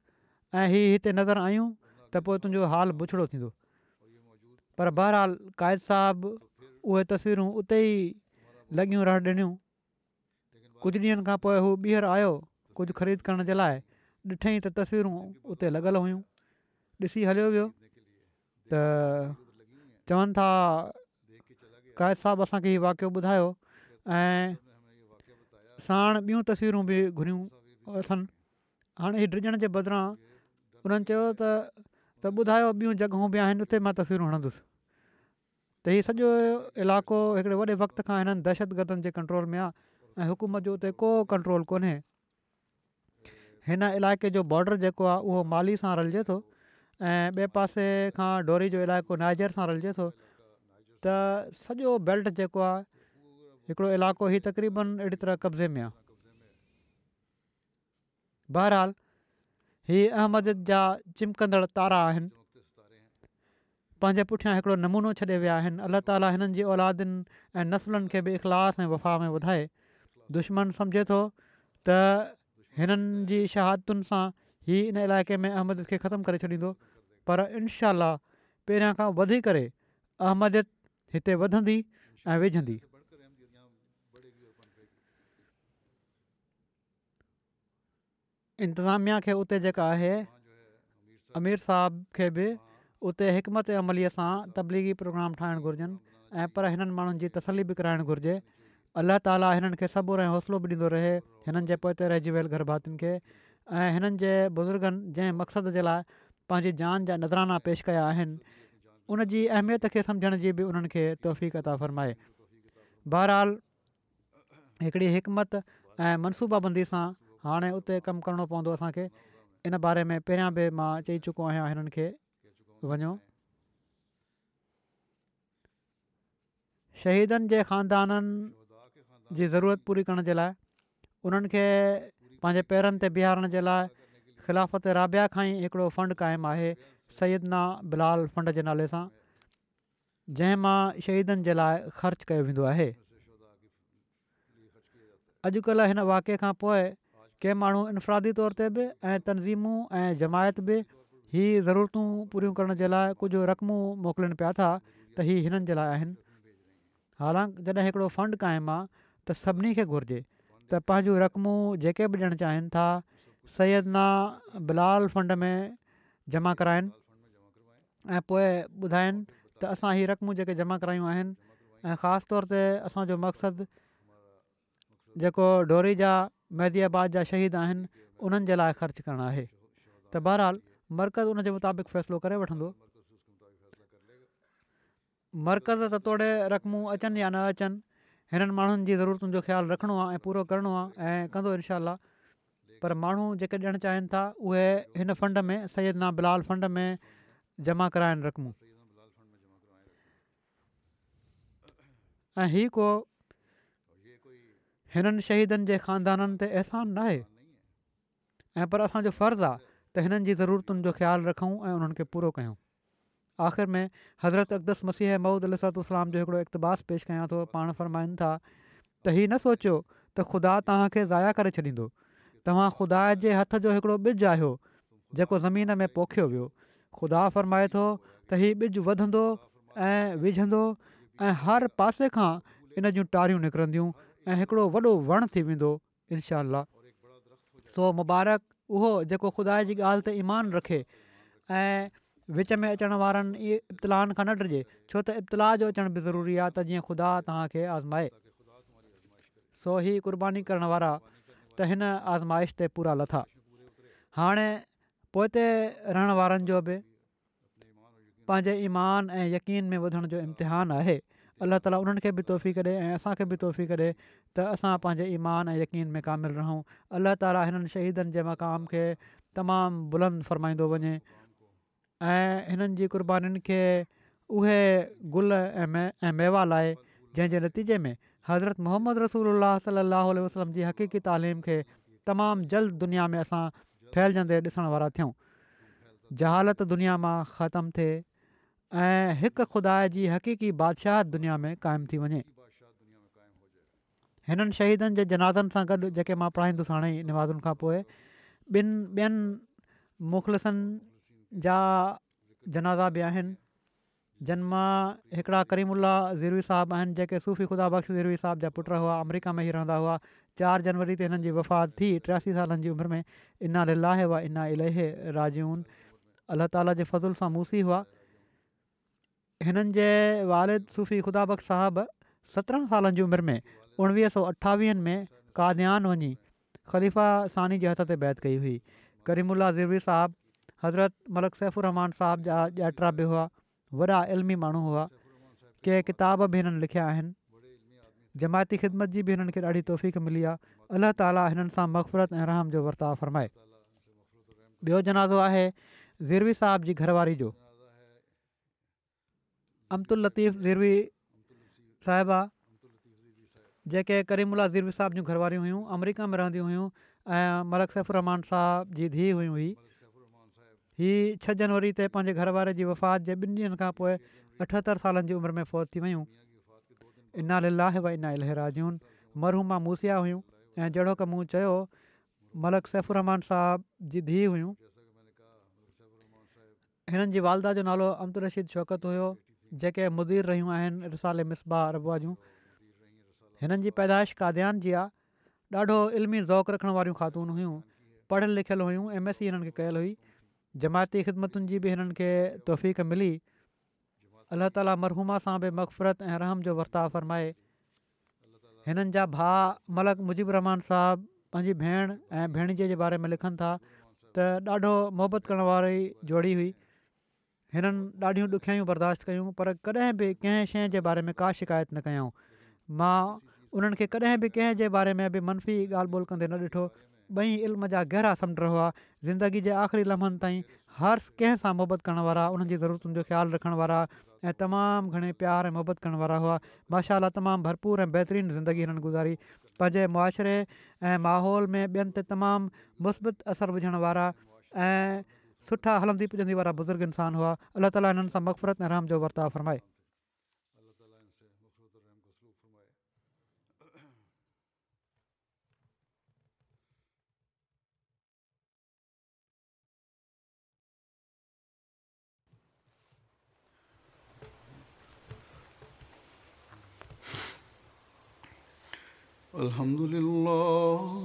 ऐं हीअ हिते नज़र आयूं त पोइ तुंहिंजो हालु पुछड़ो थींदो पर बहरहाल क़ कायद साहबु उहे तस्वीरूं उते ई लॻियूं रहण ॾिनियूं कुझु ॾींहंनि खां पोइ हू ॿीहर आयो कुझु ख़रीद करण जे लाइ ॾिठईं त तस्वीरूं उते लॻल हुयूं ॾिसी हलियो वियो त चवनि था कावत साहबु असांखे हीउ वाकियो ॿुधायो ऐं साण ॿियूं तस्वीरूं बि घुरियूं अथनि हाणे हीउ डिॼण जे बदिरां हुननि चयो त त ॿुधायो ॿियूं जॻहियूं बि आहिनि उते मां त हीअ सॼो इलाइक़ो हिकिड़े वॾे वक़्त खां हिननि दहशतगर्दनि जे कंट्रोल में आहे ऐं हुकूमत जो उते को कंट्रोल कोन्हे हिन इलाइक़े जो बॉडर जेको आहे उहो माली सां रलिजे थो ऐं ॿिए पासे खां डोरी जो इलाइक़ो नाइजर सां रलिजे थो त सॼो बेल्ट जेको आहे हिकिड़ो इलाइक़ो हीउ तक़रीबन अहिड़ी तरह कब्ज़े में आहे बहरहाल हीअ अहमद जा चिमकंदड़ तारा आहिनि पंहिंजे पुठियां हिकिड़ो नमूनो छॾे विया आहिनि अलाह ताला हिननि जी औलादनि ऐं नसलुनि खे बि इख़लाश ऐं वफ़ा में वधाए दुश्मन सम्झे थो त हिननि जी शहादतुनि सां ई हिन इलाइक़े में अहमदियत खे ख़तमु करे छॾींदो पर इनशा पहिरियां खां वधी करे अहमदियत हिते वधंदी ऐं विझंदी इंतिज़ामिया खे उते जेका आहे अमीर साहब खे बि उते हिकमत अमलीअ सां तबलीगी प्रोग्राम ठाहिणु घुरिजनि ऐं पर हिननि माण्हुनि जी तसली बि कराइणु घुरिजे अलाह ताला हिननि खे सबुर ऐं हौसलो बि ॾींदो रहे हिननि जे रहिजी वियल घर खे ऐं हिननि जे बुज़ुर्गनि जंहिं मक़सदु जे लाइ पंहिंजी जान जा नज़राना पेश कया आहिनि उन जी अहमियत खे सम्झण जी बि उन्हनि खे तहफ़ी फ़रमाए बहरहाल हिकिड़ी हिकमत ऐं मनसूबाबंदी सां हाणे उते कमु करिणो पवंदो असांखे इन बारे में पहिरियां बि मां चई चुको आहियां वञो शहीदनि जे ख़ानदाननि जी ज़रूरत पूरी करण जे लाइ उन्हनि खे पंहिंजे पेरनि ते बीहारण जे लाइ ख़िलाफ़त राबिया खां ई हिकिड़ो फ़ंड क़ाइमु आहे सयदना बिलाल फ़ंड जे नाले सां जंहिं मां शहीदनि जे लाइ ख़र्चु कयो वेंदो आहे अॼुकल्ह हिन वाक़े खां पोइ कंहिं माण्हू इनफ़रादी तौर ते बि ऐं तनज़ीमूं ऐं जमायत बि हीअ ज़रूरतूं पूरियूं करण जे लाइ कुझु रक़मूं मोकिलनि पिया था त हीउ हिननि जे लाइ आहिनि हालांकि जॾहिं हिकिड़ो फ़ंड क़ाइमु आहे त सभिनी खे घुरिजे त पंहिंजी रक़मूं जेके बि ॾियणु चाहिनि था सयदना बिलाल फ़ंड में जमा कराइनि ऐं पोइ ॿुधाइनि त असां हीअ रक़मूं जेके जमा करायूं आहिनि ऐं ख़ासि तौर ते असांजो मक़सदु जेको डोरी जा महदिबाद जा शहीद आहिनि उन्हनि जे लाइ ख़र्चु करणु आहे त मर्कज़ उनजे मुताबिक़ फ़ैसिलो करे वठंदो मर्कज़ त तोड़े रक़मूं अचनि या न अचनि हिननि माण्हुनि जी ज़रूरतुनि जो ख़्यालु रखिणो आहे ऐं पूरो करिणो आहे ऐं कंदो इनशा पर माण्हू जेके ॾियणु चाहिनि था उहे हिन फंड में सयदनाम बिलाल फंड में जमा कराइनि रक़मूं ऐं को हिननि शहीदनि जे ख़ानदाननि ते अहसान न आहे ऐं पर असांजो फ़र्ज़ु आहे त हिननि जी ज़रूरतुनि जो ख़्यालु रखूं ऐं उन्हनि खे पूरो कयूं में हज़रत अक़दस मसीह महूद अलाम जो हिकिड़ो इक़्तबास पेश कयां थो पाण फ़र्माइनि था त हीअ न सोचियो त ख़ुदा तव्हांखे ज़ाया करे छॾींदो तव्हां ख़ुदा जे हथ जो हिकिड़ो ॿिज आहियो जेको ज़मीन में पोखियो वियो ख़ुदा फ़रमाए थो त हीअ ॿिज वधंदो ऐं विझंदो हर पासे खां इन जूं टारियूं निकिरंदियूं ऐं हिकिड़ो वॾो वणु थी वेंदो इनशा सो मुबारक उहो जेको ख़ुदा जी ॻाल्हि ते ईमानु रखे ऐं विच में अचण वारनि ई इब्तिलाहनि खां न डिजे छो त इब्तिलाह जो अचण बि ज़रूरी आहे त जीअं ख़ुदा तव्हांखे आज़माए सो हीअ क़ुर्बानी करण वारा त हिन आज़माइश ते पूरा लथा हाणे पोइ ते रहण वारनि जो बि पंहिंजे ईमान ऐं यकीन में वधण जो आहे अलाह ताला उन्हनि खे बि तोफ़ी करे ऐं असांखे बि तोहफ़ी करे त असां पंहिंजे ईमान ऐं यकीन में कामिल रहूं अलाह ताली हिननि शहीदनि जे मक़ाम खे तमामु बुलंद फ़रमाईंदो वञे ऐं हिननि जी क़ुर्बानीुनि खे उहे गुल ऐं मे ऐं मेवा लाइ जंहिंजे नतीजे में हज़रत मोहम्मद रसूल अलाही अलाह वसलम जी हक़ीक़ी तइलीम खे तमामु जल्द दुनिया में असां फैलजंदे ॾिसण वारा थियूं जहालत दुनिया मां ख़तमु थिए ऐं हिकु ख़ुदा जी हक़ीक़ी बादशाह दुनिया में क़ाइमु थी वञे हिननि शहीदनि जे जनाज़नि सां गॾु जेके मां पढ़ाईंदुसि हाणे निमाज़नि खां पोइ ॿिनि ॿियनि मुख़लिसनि जा जनाज़ा बि आहिनि जिन मां हिकिड़ा करीमुल्ला ज़ीरवी साहिबु आहिनि जेके सूफ़ी ख़ुदा बख़्श ज़ीरवी साहब जा पुट हुआ अमरीका में ई रहंदा हुआ चारि जनवरी ते हिननि जी वफ़ात थी टियासी सालनि जी उमिरि में इना व इना इले राजून अल अलाह ताला जे फज़ुल सां मूसी हुआ हिननि जे वालिद सुफ़ी خدا साहिबु صاحب सालनि जी उमिरि में उणिवीह सौ अठावीहनि में काद्यान वञी ख़लीफ़ा सानी जे हथ ते बैद कई हुई करीमुल्ला ज़ेरवी साहिबु हज़रत मलक सैफ़ु रहमान साहिब जा ॼाइट्रा बि हुआ वॾा इलमी माण्हू हुआ के किताब बि हिननि लिखिया आहिनि जमायती ख़िदमत जी बि हिननि खे ॾाढी तौफ़ीक़ मिली आहे अलाह ताली हिननि सां मक़फ़रत ऐं रहम जो वर्ताव फ़रमाए ॿियो जनाज़ो आहे ज़ेरवी साहिब जी घरवारी जो अमदुल लतीफ़ ज़ीरवी साहिबा जेके करीमुला झिरवी साहिब जूं घर वारियूं हुयूं अमरीका में रहंदियूं हुयूं ऐं मलक सैफुरहमान साहिब जी धीअ हुयूं हुई हीअ छह जनवरी ते पंहिंजे घर वारे जी वफ़ात जे ॿिनि ॾींहंनि खां पोइ अठहतरि सालनि जी उमिरि में फ़ौज थी वयूं इनाल भाई इना इलाज मरहूमा मूसिया हुयूं ऐं जहिड़ो कम चयो मलक सैफुरमान साहिब जी धीअ हुयूं हिननि जी वालदा जो नालो अमदु रशीद शौकत हुयो जेके मुदीर रहियूं आहिनि रिसाले मिसबा रबूआ जूं हिननि जी पैदाइश काद्यान जी आहे ॾाढो इल्मी ज़ौक़ु रखण वारियूं ख़ातून हुयूं पढ़ियल लिखियलु हुयूं एम एस ई हिननि खे कयल हुई जमायती ख़िदमतुनि जी बि हिननि खे तोफ़ीक मिली अलाह ताली मरहूमा सां बि मक़फ़रतु ऐं रहम जो वर्ताव फ़रमाए हिननि जा भाउ मलक मुजिबु रहमान साहब पंहिंजी भेण ऐं भेण जे बारे में लिखनि था त ॾाढो मोहबत करण वारे जोड़ी हुई हिननि ॾाढियूं ॾुखियाई बर्दाश्त कयूं पर कॾहिं बि कंहिं शइ जे बारे में का शिकायत न कयूं मां उन्हनि खे कॾहिं बि कंहिं जे बारे में बि मनफ़ी ॻाल्हि ॿोल कंदे न ॾिठो ॿई इल्म जा गहिरा समुंड हुआ ज़िंदगी जे आख़िरी लम्हनि ताईं हर कंहिं सां मुहबत करण वारा उन्हनि जी ज़रूरतुनि जो ख़्यालु रखण वारा ऐं तमामु घणे प्यार ऐं मुहबत करण वारा हुआ माशाला तमामु भरपूर ऐं बहितरीनु ज़िंदगी हिननि गुज़ारी पंहिंजे मुआशिरे ऐं माहौल में ॿियनि ते तमामु मुस्बत असर विझण वारा ऐं सुठा हलंदी पुॼंदी वारा बुज़ुर्ग इंसान हुआ अलाह ताला हिननि सां मक़फ़रत ऐं रहम जो वर्ताव फ़रमाए الحمد لله